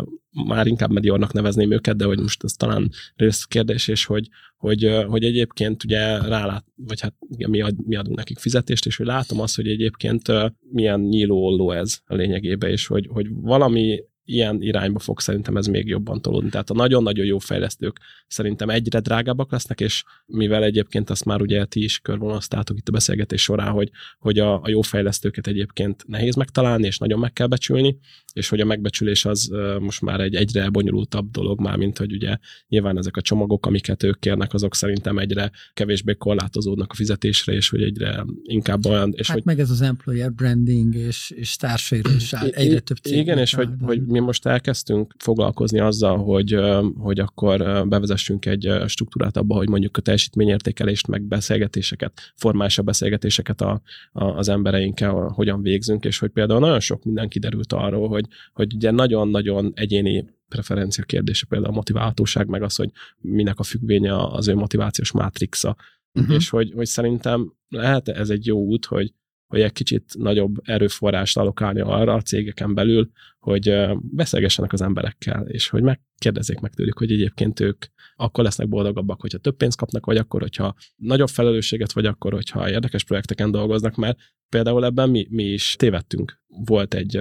már inkább mediornak nevezném őket, de hogy most ez talán részkérdés, és hogy, hogy, hogy egyébként ugye rálát, vagy hát mi, ad, mi adunk nekik fizetést, és hogy látom azt, hogy egyébként milyen nyíló olló ez a lényegében, és hogy, hogy valami ilyen irányba fog szerintem ez még jobban tolódni. Tehát a nagyon-nagyon jó fejlesztők szerintem egyre drágábbak lesznek, és mivel egyébként azt már ugye ti is körvonalaztátok itt a beszélgetés során, hogy, hogy a, a jó fejlesztőket egyébként nehéz megtalálni, és nagyon meg kell becsülni, és hogy a megbecsülés az most már egy egyre bonyolultabb dolog már, mint hogy ugye nyilván ezek a csomagok, amiket ők kérnek, azok szerintem egyre kevésbé korlátozódnak a fizetésre, és hogy egyre inkább olyan... És hát hogy, meg ez az employer branding és, és társairól is áll, egyre több cég. Igen, és hogy, hogy mi most elkezdtünk foglalkozni azzal, hogy, hogy akkor bevezessünk egy struktúrát abba, hogy mondjuk a teljesítményértékelést, meg beszélgetéseket, formálisabb beszélgetéseket a, a, az embereinkkel hogyan végzünk, és hogy például nagyon sok minden kiderült arról, hogy, hogy ugye nagyon-nagyon egyéni preferencia kérdése, például a motiválhatóság, meg az, hogy minek a függvénye az ő motivációs mátrixa. Uh-huh. És hogy, hogy szerintem lehet ez egy jó út, hogy, hogy egy kicsit nagyobb erőforrást alokálni arra a cégeken belül, hogy beszélgessenek az emberekkel, és hogy megkérdezzék meg tőlük, hogy egyébként ők akkor lesznek boldogabbak, hogyha több pénzt kapnak, vagy akkor, hogyha nagyobb felelősséget, vagy akkor, hogyha érdekes projekteken dolgoznak, mert például ebben mi, mi is tévedtünk. Volt egy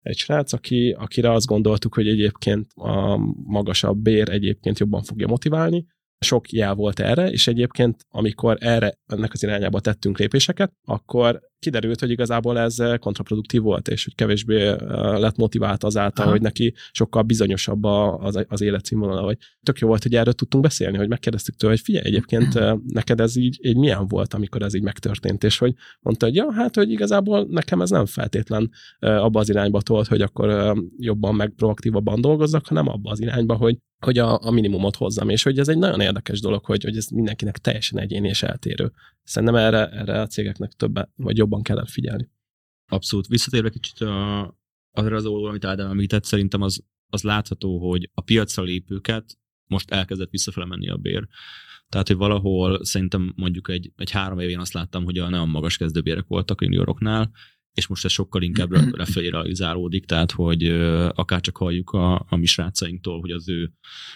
egy srác, aki, akire azt gondoltuk, hogy egyébként a magasabb bér egyébként jobban fogja motiválni, sok jel volt erre, és egyébként, amikor erre, ennek az irányába tettünk lépéseket, akkor kiderült, hogy igazából ez kontraproduktív volt, és hogy kevésbé lett motivált azáltal, Aha. hogy neki sokkal bizonyosabb az, az életszínvonala, vagy tök jó volt, hogy erről tudtunk beszélni, hogy megkérdeztük tőle, hogy figyelj, egyébként neked ez így, így milyen volt, amikor ez így megtörtént, és hogy mondta, hogy ja, hát, hogy igazából nekem ez nem feltétlen abba az irányba tolt, hogy akkor jobban meg proaktívabban dolgozzak, hanem abba az irányba, hogy hogy a, a minimumot hozzam, és hogy ez egy nagyon érdekes dolog, hogy, hogy ez mindenkinek teljesen egyéni és eltérő. Szerintem erre, erre a cégeknek többet, vagy jobban kellene figyelni. Abszolút. Visszatérve kicsit a, arra az oldalra, amit Ádám említett, szerintem az, az látható, hogy a piacra lépőket most elkezdett visszafele menni a bér. Tehát, hogy valahol szerintem mondjuk egy, egy három évén azt láttam, hogy a nagyon magas kezdőbérek voltak a junioroknál, és most ez sokkal inkább lefelé realizálódik, tehát hogy akár csak halljuk a, a mi srácainktól, hogy az ő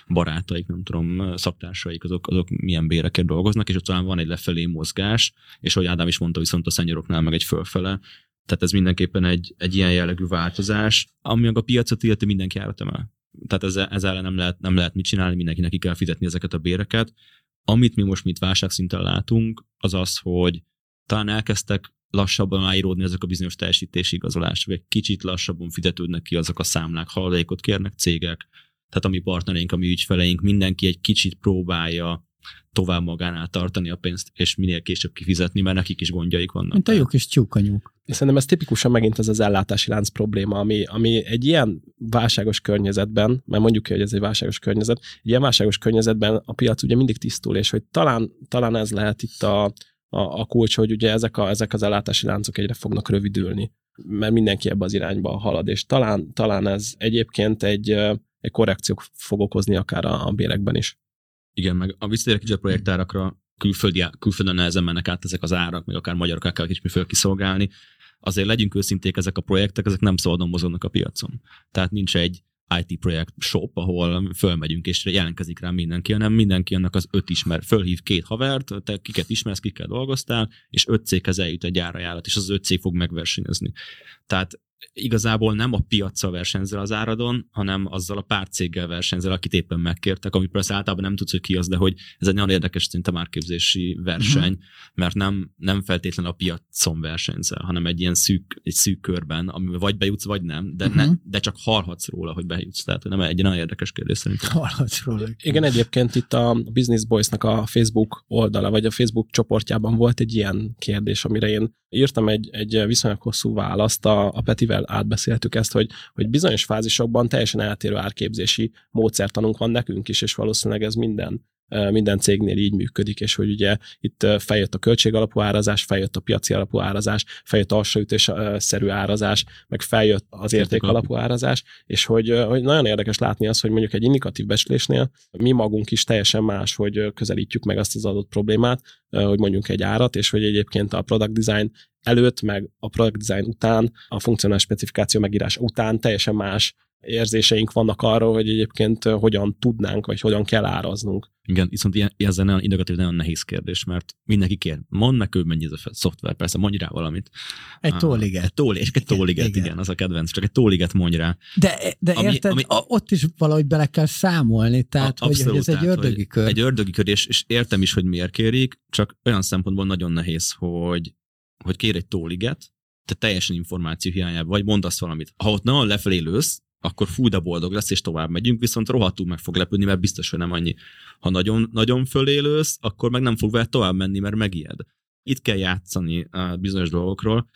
barátaik, nem tudom, szaktársaik, azok, azok milyen béreket dolgoznak, és ott talán van egy lefelé mozgás, és hogy Ádám is mondta, viszont a szenyoroknál meg egy fölfele, tehát ez mindenképpen egy, egy ilyen jellegű változás, ami a piacot illeti mindenki árat emel. Tehát ezzel, ezzel nem, lehet, nem lehet mit csinálni, mindenkinek ki kell fizetni ezeket a béreket. Amit mi most mit válságszinten látunk, az az, hogy talán elkezdtek lassabban áíródni ezek a bizonyos teljesítési igazolások, egy kicsit lassabban fizetődnek ki azok a számlák, haladékot kérnek cégek, tehát a mi partnereink, a mi ügyfeleink, mindenki egy kicsit próbálja tovább magánál tartani a pénzt, és minél később kifizetni, mert nekik is gondjaik vannak. Mint a jó kis tyúkanyúk. Szerintem ez tipikusan megint ez az ellátási lánc probléma, ami, ami egy ilyen válságos környezetben, mert mondjuk hogy ez egy válságos környezet, egy ilyen válságos környezetben a piac ugye mindig tisztul, és hogy talán, talán ez lehet itt a, a, a kulcs, hogy ugye ezek, a, ezek az ellátási láncok egyre fognak rövidülni, mert mindenki ebbe az irányba halad, és talán, talán ez egyébként egy, egy korrekció fog okozni akár a, a bérekben is. Igen, meg a visszatérek kicsit a projektárakra, külföldi, külföldön nehezen mennek át ezek az árak, meg akár magyarok kell kicsit föl kiszolgálni. Azért legyünk őszinték, ezek a projektek, ezek nem szabadon mozognak a piacon. Tehát nincs egy IT projekt shop, ahol fölmegyünk, és jelentkezik rá mindenki, hanem mindenki annak az öt ismer, fölhív két havert, te kiket ismersz, kikkel dolgoztál, és öt céghez eljut egy gyárajánlat, és az öt cég fog megversenyezni. Tehát igazából nem a piaccal versenyzel az áradon, hanem azzal a pár céggel versenyzel, akit éppen megkértek, ami persze általában nem tudsz, hogy ki az, de hogy ez egy nagyon érdekes szinte márképzési verseny, uh-huh. mert nem, nem feltétlen a piacon versenyzel, hanem egy ilyen szűk, egy szűk körben, ami vagy bejutsz, vagy nem, de, uh-huh. ne, de csak hallhatsz róla, hogy bejutsz. Tehát nem egy nagyon érdekes kérdés szerintem. Hallhatsz róla. Igen, egyébként itt a Business Boys-nak a Facebook oldala, vagy a Facebook csoportjában volt egy ilyen kérdés, amire én írtam egy, egy viszonylag hosszú választ, a, a Petivel átbeszéltük ezt, hogy, hogy bizonyos fázisokban teljesen eltérő árképzési módszertanunk van nekünk is, és valószínűleg ez minden minden cégnél így működik, és hogy ugye itt feljött a költségalapú árazás, feljött a piaci alapú árazás, feljött a szerű árazás, meg feljött az érték alapú árazás, és hogy, hogy nagyon érdekes látni azt, hogy mondjuk egy indikatív becslésnél mi magunk is teljesen más, hogy közelítjük meg azt az adott problémát, hogy mondjuk egy árat, és hogy egyébként a product design előtt, meg a product design után, a funkcionális specifikáció megírás után teljesen más érzéseink vannak arról, hogy egyébként hogyan tudnánk, vagy hogyan kell áraznunk. Igen, viszont ilyen, ez egy nagyon indikatív, nagyon nehéz kérdés, mert mindenki kér, mondd meg ő mennyi ez a szoftver, persze, mondj rá valamit. Egy tóliget. Egy tól, és egy tóliget, igen, igen, az a kedvenc, csak egy tóliget mondj rá. De, de ami, érted, ami, ott is valahogy bele kell számolni, tehát a, hogy, abszolút, hogy ez egy ördögi kör. Egy ördögi kör, és, és értem is, hogy miért kérik, csak olyan szempontból nagyon nehéz, hogy, hogy kér egy tóliget, te teljesen információ hiányában, vagy mondasz valamit. Ha ott nagyon lefelé lősz, akkor fú, de boldog lesz, és tovább megyünk, viszont rohadtul meg fog lepődni, mert biztos, hogy nem annyi. Ha nagyon, nagyon fölélősz, akkor meg nem fog vele tovább menni, mert megijed. Itt kell játszani a bizonyos dolgokról.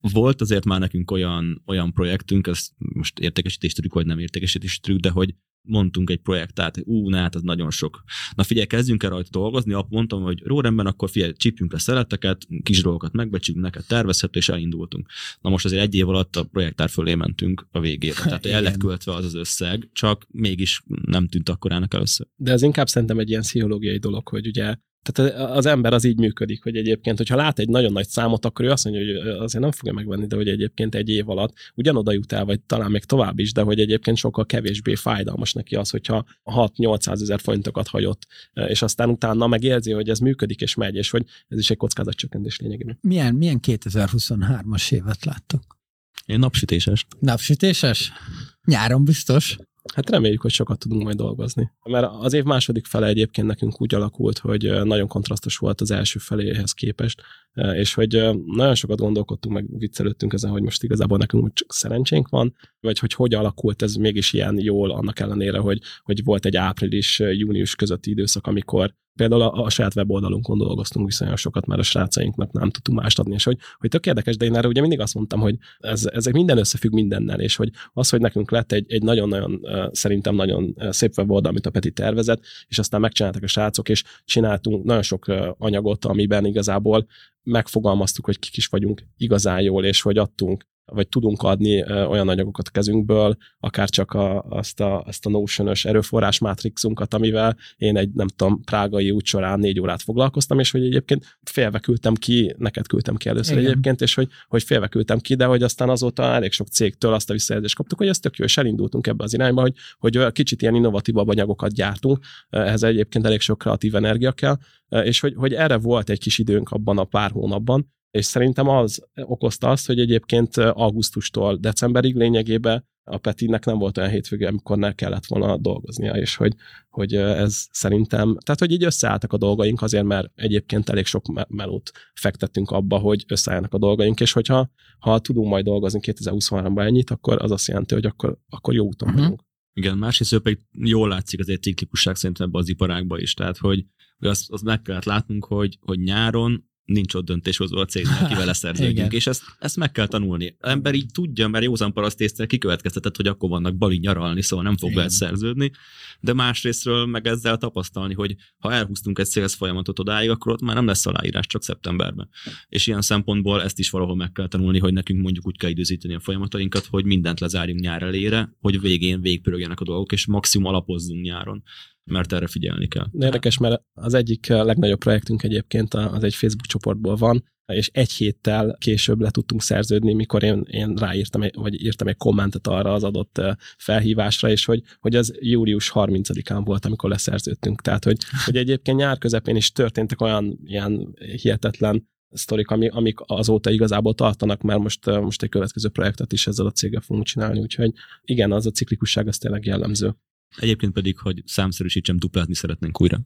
Volt azért már nekünk olyan, olyan projektünk, ez most értékesítés trükk, vagy nem értékesítés trükk, de hogy mondtunk egy projektát, ú, na hát az nagyon sok. Na figyelj, kezdjünk el rajta dolgozni, akkor mondtam, hogy rórendben, akkor figyelj, csípjünk le szeleteket, kis dolgokat megbecsünk, neked tervezhető, és elindultunk. Na most azért egy év alatt a projektár fölé mentünk a végére. Tehát el lett költve az az összeg, csak mégis nem tűnt akkorának először. De ez inkább szerintem egy ilyen pszichológiai dolog, hogy ugye tehát az ember az így működik, hogy egyébként, hogyha lát egy nagyon nagy számot, akkor ő azt mondja, hogy azért nem fogja megvenni, de hogy egyébként egy év alatt ugyanoda jut el, vagy talán még tovább is, de hogy egyébként sokkal kevésbé fájdalmas neki az, hogyha 6-800 ezer forintokat hagyott, és aztán utána megérzi, hogy ez működik és megy, és hogy ez is egy kockázatcsökkentés lényegében. Milyen, milyen 2023-as évet láttok? Én napsütéses. Napsütéses? Nyáron biztos? Hát reméljük, hogy sokat tudunk majd dolgozni. Mert az év második fele egyébként nekünk úgy alakult, hogy nagyon kontrasztos volt az első feléhez képest, és hogy nagyon sokat gondolkodtunk, meg viccelődtünk ezen, hogy most igazából nekünk csak szerencsénk van, vagy hogy hogy alakult ez mégis ilyen jól, annak ellenére, hogy, hogy volt egy április-június közötti időszak, amikor például a, a saját weboldalunkon dolgoztunk viszonylag sokat, mert a srácainknak nem tudtunk mást adni, és hogy, hogy tök érdekes, de én erre ugye mindig azt mondtam, hogy ez, ezek minden összefügg mindennel, és hogy az, hogy nekünk lett egy, egy nagyon-nagyon, szerintem nagyon szép weboldal, amit a Peti tervezett, és aztán megcsináltak a srácok, és csináltunk nagyon sok anyagot, amiben igazából megfogalmaztuk, hogy kik is vagyunk igazán jól, és hogy adtunk vagy tudunk adni olyan anyagokat a kezünkből, akár csak a, azt a, azt a Notion-ös erőforrás mátrixunkat, amivel én egy, nem tudom, prágai út során négy órát foglalkoztam, és hogy egyébként félve küldtem ki, neked küldtem ki először Igen. egyébként, és hogy, hogy félve küldtem ki, de hogy aztán azóta elég sok cégtől azt a visszajelzést kaptuk, hogy ez tök jó, és elindultunk ebbe az irányba, hogy, hogy kicsit ilyen innovatívabb anyagokat gyártunk, ehhez egyébként elég sok kreatív energia kell, és hogy, hogy erre volt egy kis időnk abban a pár hónapban, és szerintem az okozta azt, hogy egyébként augusztustól decemberig lényegében a Petinek nem volt olyan hétvége, amikor ne kellett volna dolgoznia, és hogy, hogy ez szerintem, tehát hogy így összeálltak a dolgaink azért, mert egyébként elég sok melót fektettünk abba, hogy összeállnak a dolgaink, és hogyha ha tudunk majd dolgozni 2023-ban ennyit, akkor az azt jelenti, hogy akkor, akkor jó úton uh-huh. vagyunk. Igen, másrészt pedig jól látszik azért ciklikusság szerintem ebbe az iparágba is, tehát hogy, hogy azt, azt meg kellett látnunk, hogy, hogy nyáron nincs ott döntéshozó a cégnek, akivel leszerződjünk, és ezt, ezt meg kell tanulni. Az ember így tudja, mert józan parasztésztel kikövetkeztetett, hogy akkor vannak bali nyaralni, szóval nem fog lehet szerződni, de másrésztről meg ezzel tapasztalni, hogy ha elhúztunk egy sales folyamatot odáig, akkor ott már nem lesz aláírás csak szeptemberben. És ilyen szempontból ezt is valahol meg kell tanulni, hogy nekünk mondjuk úgy kell időzíteni a folyamatainkat, hogy mindent lezárjunk nyár elére, hogy végén végpörögjenek a dolgok, és maximum alapozzunk nyáron mert erre figyelni kell. Érdekes, mert az egyik legnagyobb projektünk egyébként az egy Facebook csoportból van, és egy héttel később le tudtunk szerződni, mikor én, én ráírtam, vagy írtam egy kommentet arra az adott felhívásra, és hogy, hogy az július 30-án volt, amikor leszerződtünk. Tehát, hogy, hogy egyébként nyár közepén is történtek olyan ilyen hihetetlen sztorik, ami, amik azóta igazából tartanak, mert most, most egy következő projektet is ezzel a céggel fogunk csinálni, úgyhogy igen, az a ciklikusság az tényleg jellemző. Egyébként pedig, hogy számszerűsítsem, duplázni szeretnénk újra.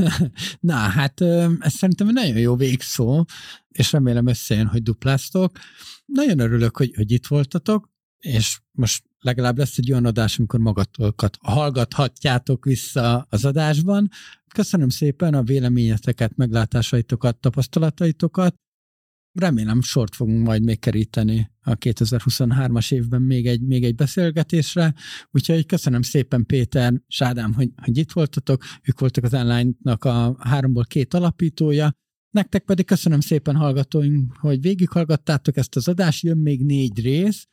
Na, hát ez szerintem egy nagyon jó végszó, és remélem összejön, hogy dupláztok. Nagyon örülök, hogy, hogy itt voltatok, és most legalább lesz egy olyan adás, amikor magatokat hallgathatjátok vissza az adásban. Köszönöm szépen a véleményeteket, meglátásaitokat, tapasztalataitokat. Remélem sort fogunk majd még keríteni a 2023-as évben még egy, még egy beszélgetésre. Úgyhogy köszönöm szépen Péter, Sádám, hogy, hogy itt voltatok. Ők voltak az online-nak a háromból két alapítója. Nektek pedig köszönöm szépen hallgatóink, hogy végighallgattátok ezt az adást, jön még négy rész.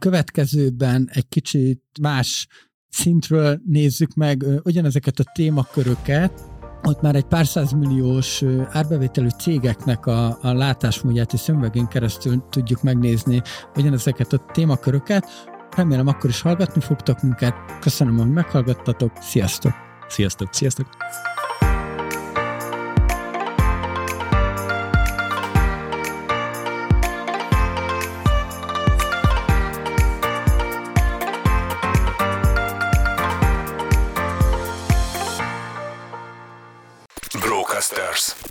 Következőben egy kicsit más szintről nézzük meg ugyanezeket a témaköröket, ott már egy pár százmilliós árbevételű cégeknek a, a látásmódját és szemüvegén keresztül tudjuk megnézni ugyanezeket a témaköröket. Remélem akkor is hallgatni fogtok minket. Köszönöm, hogy meghallgattatok. Sziasztok! Sziasztok! Sziasztok! Motors.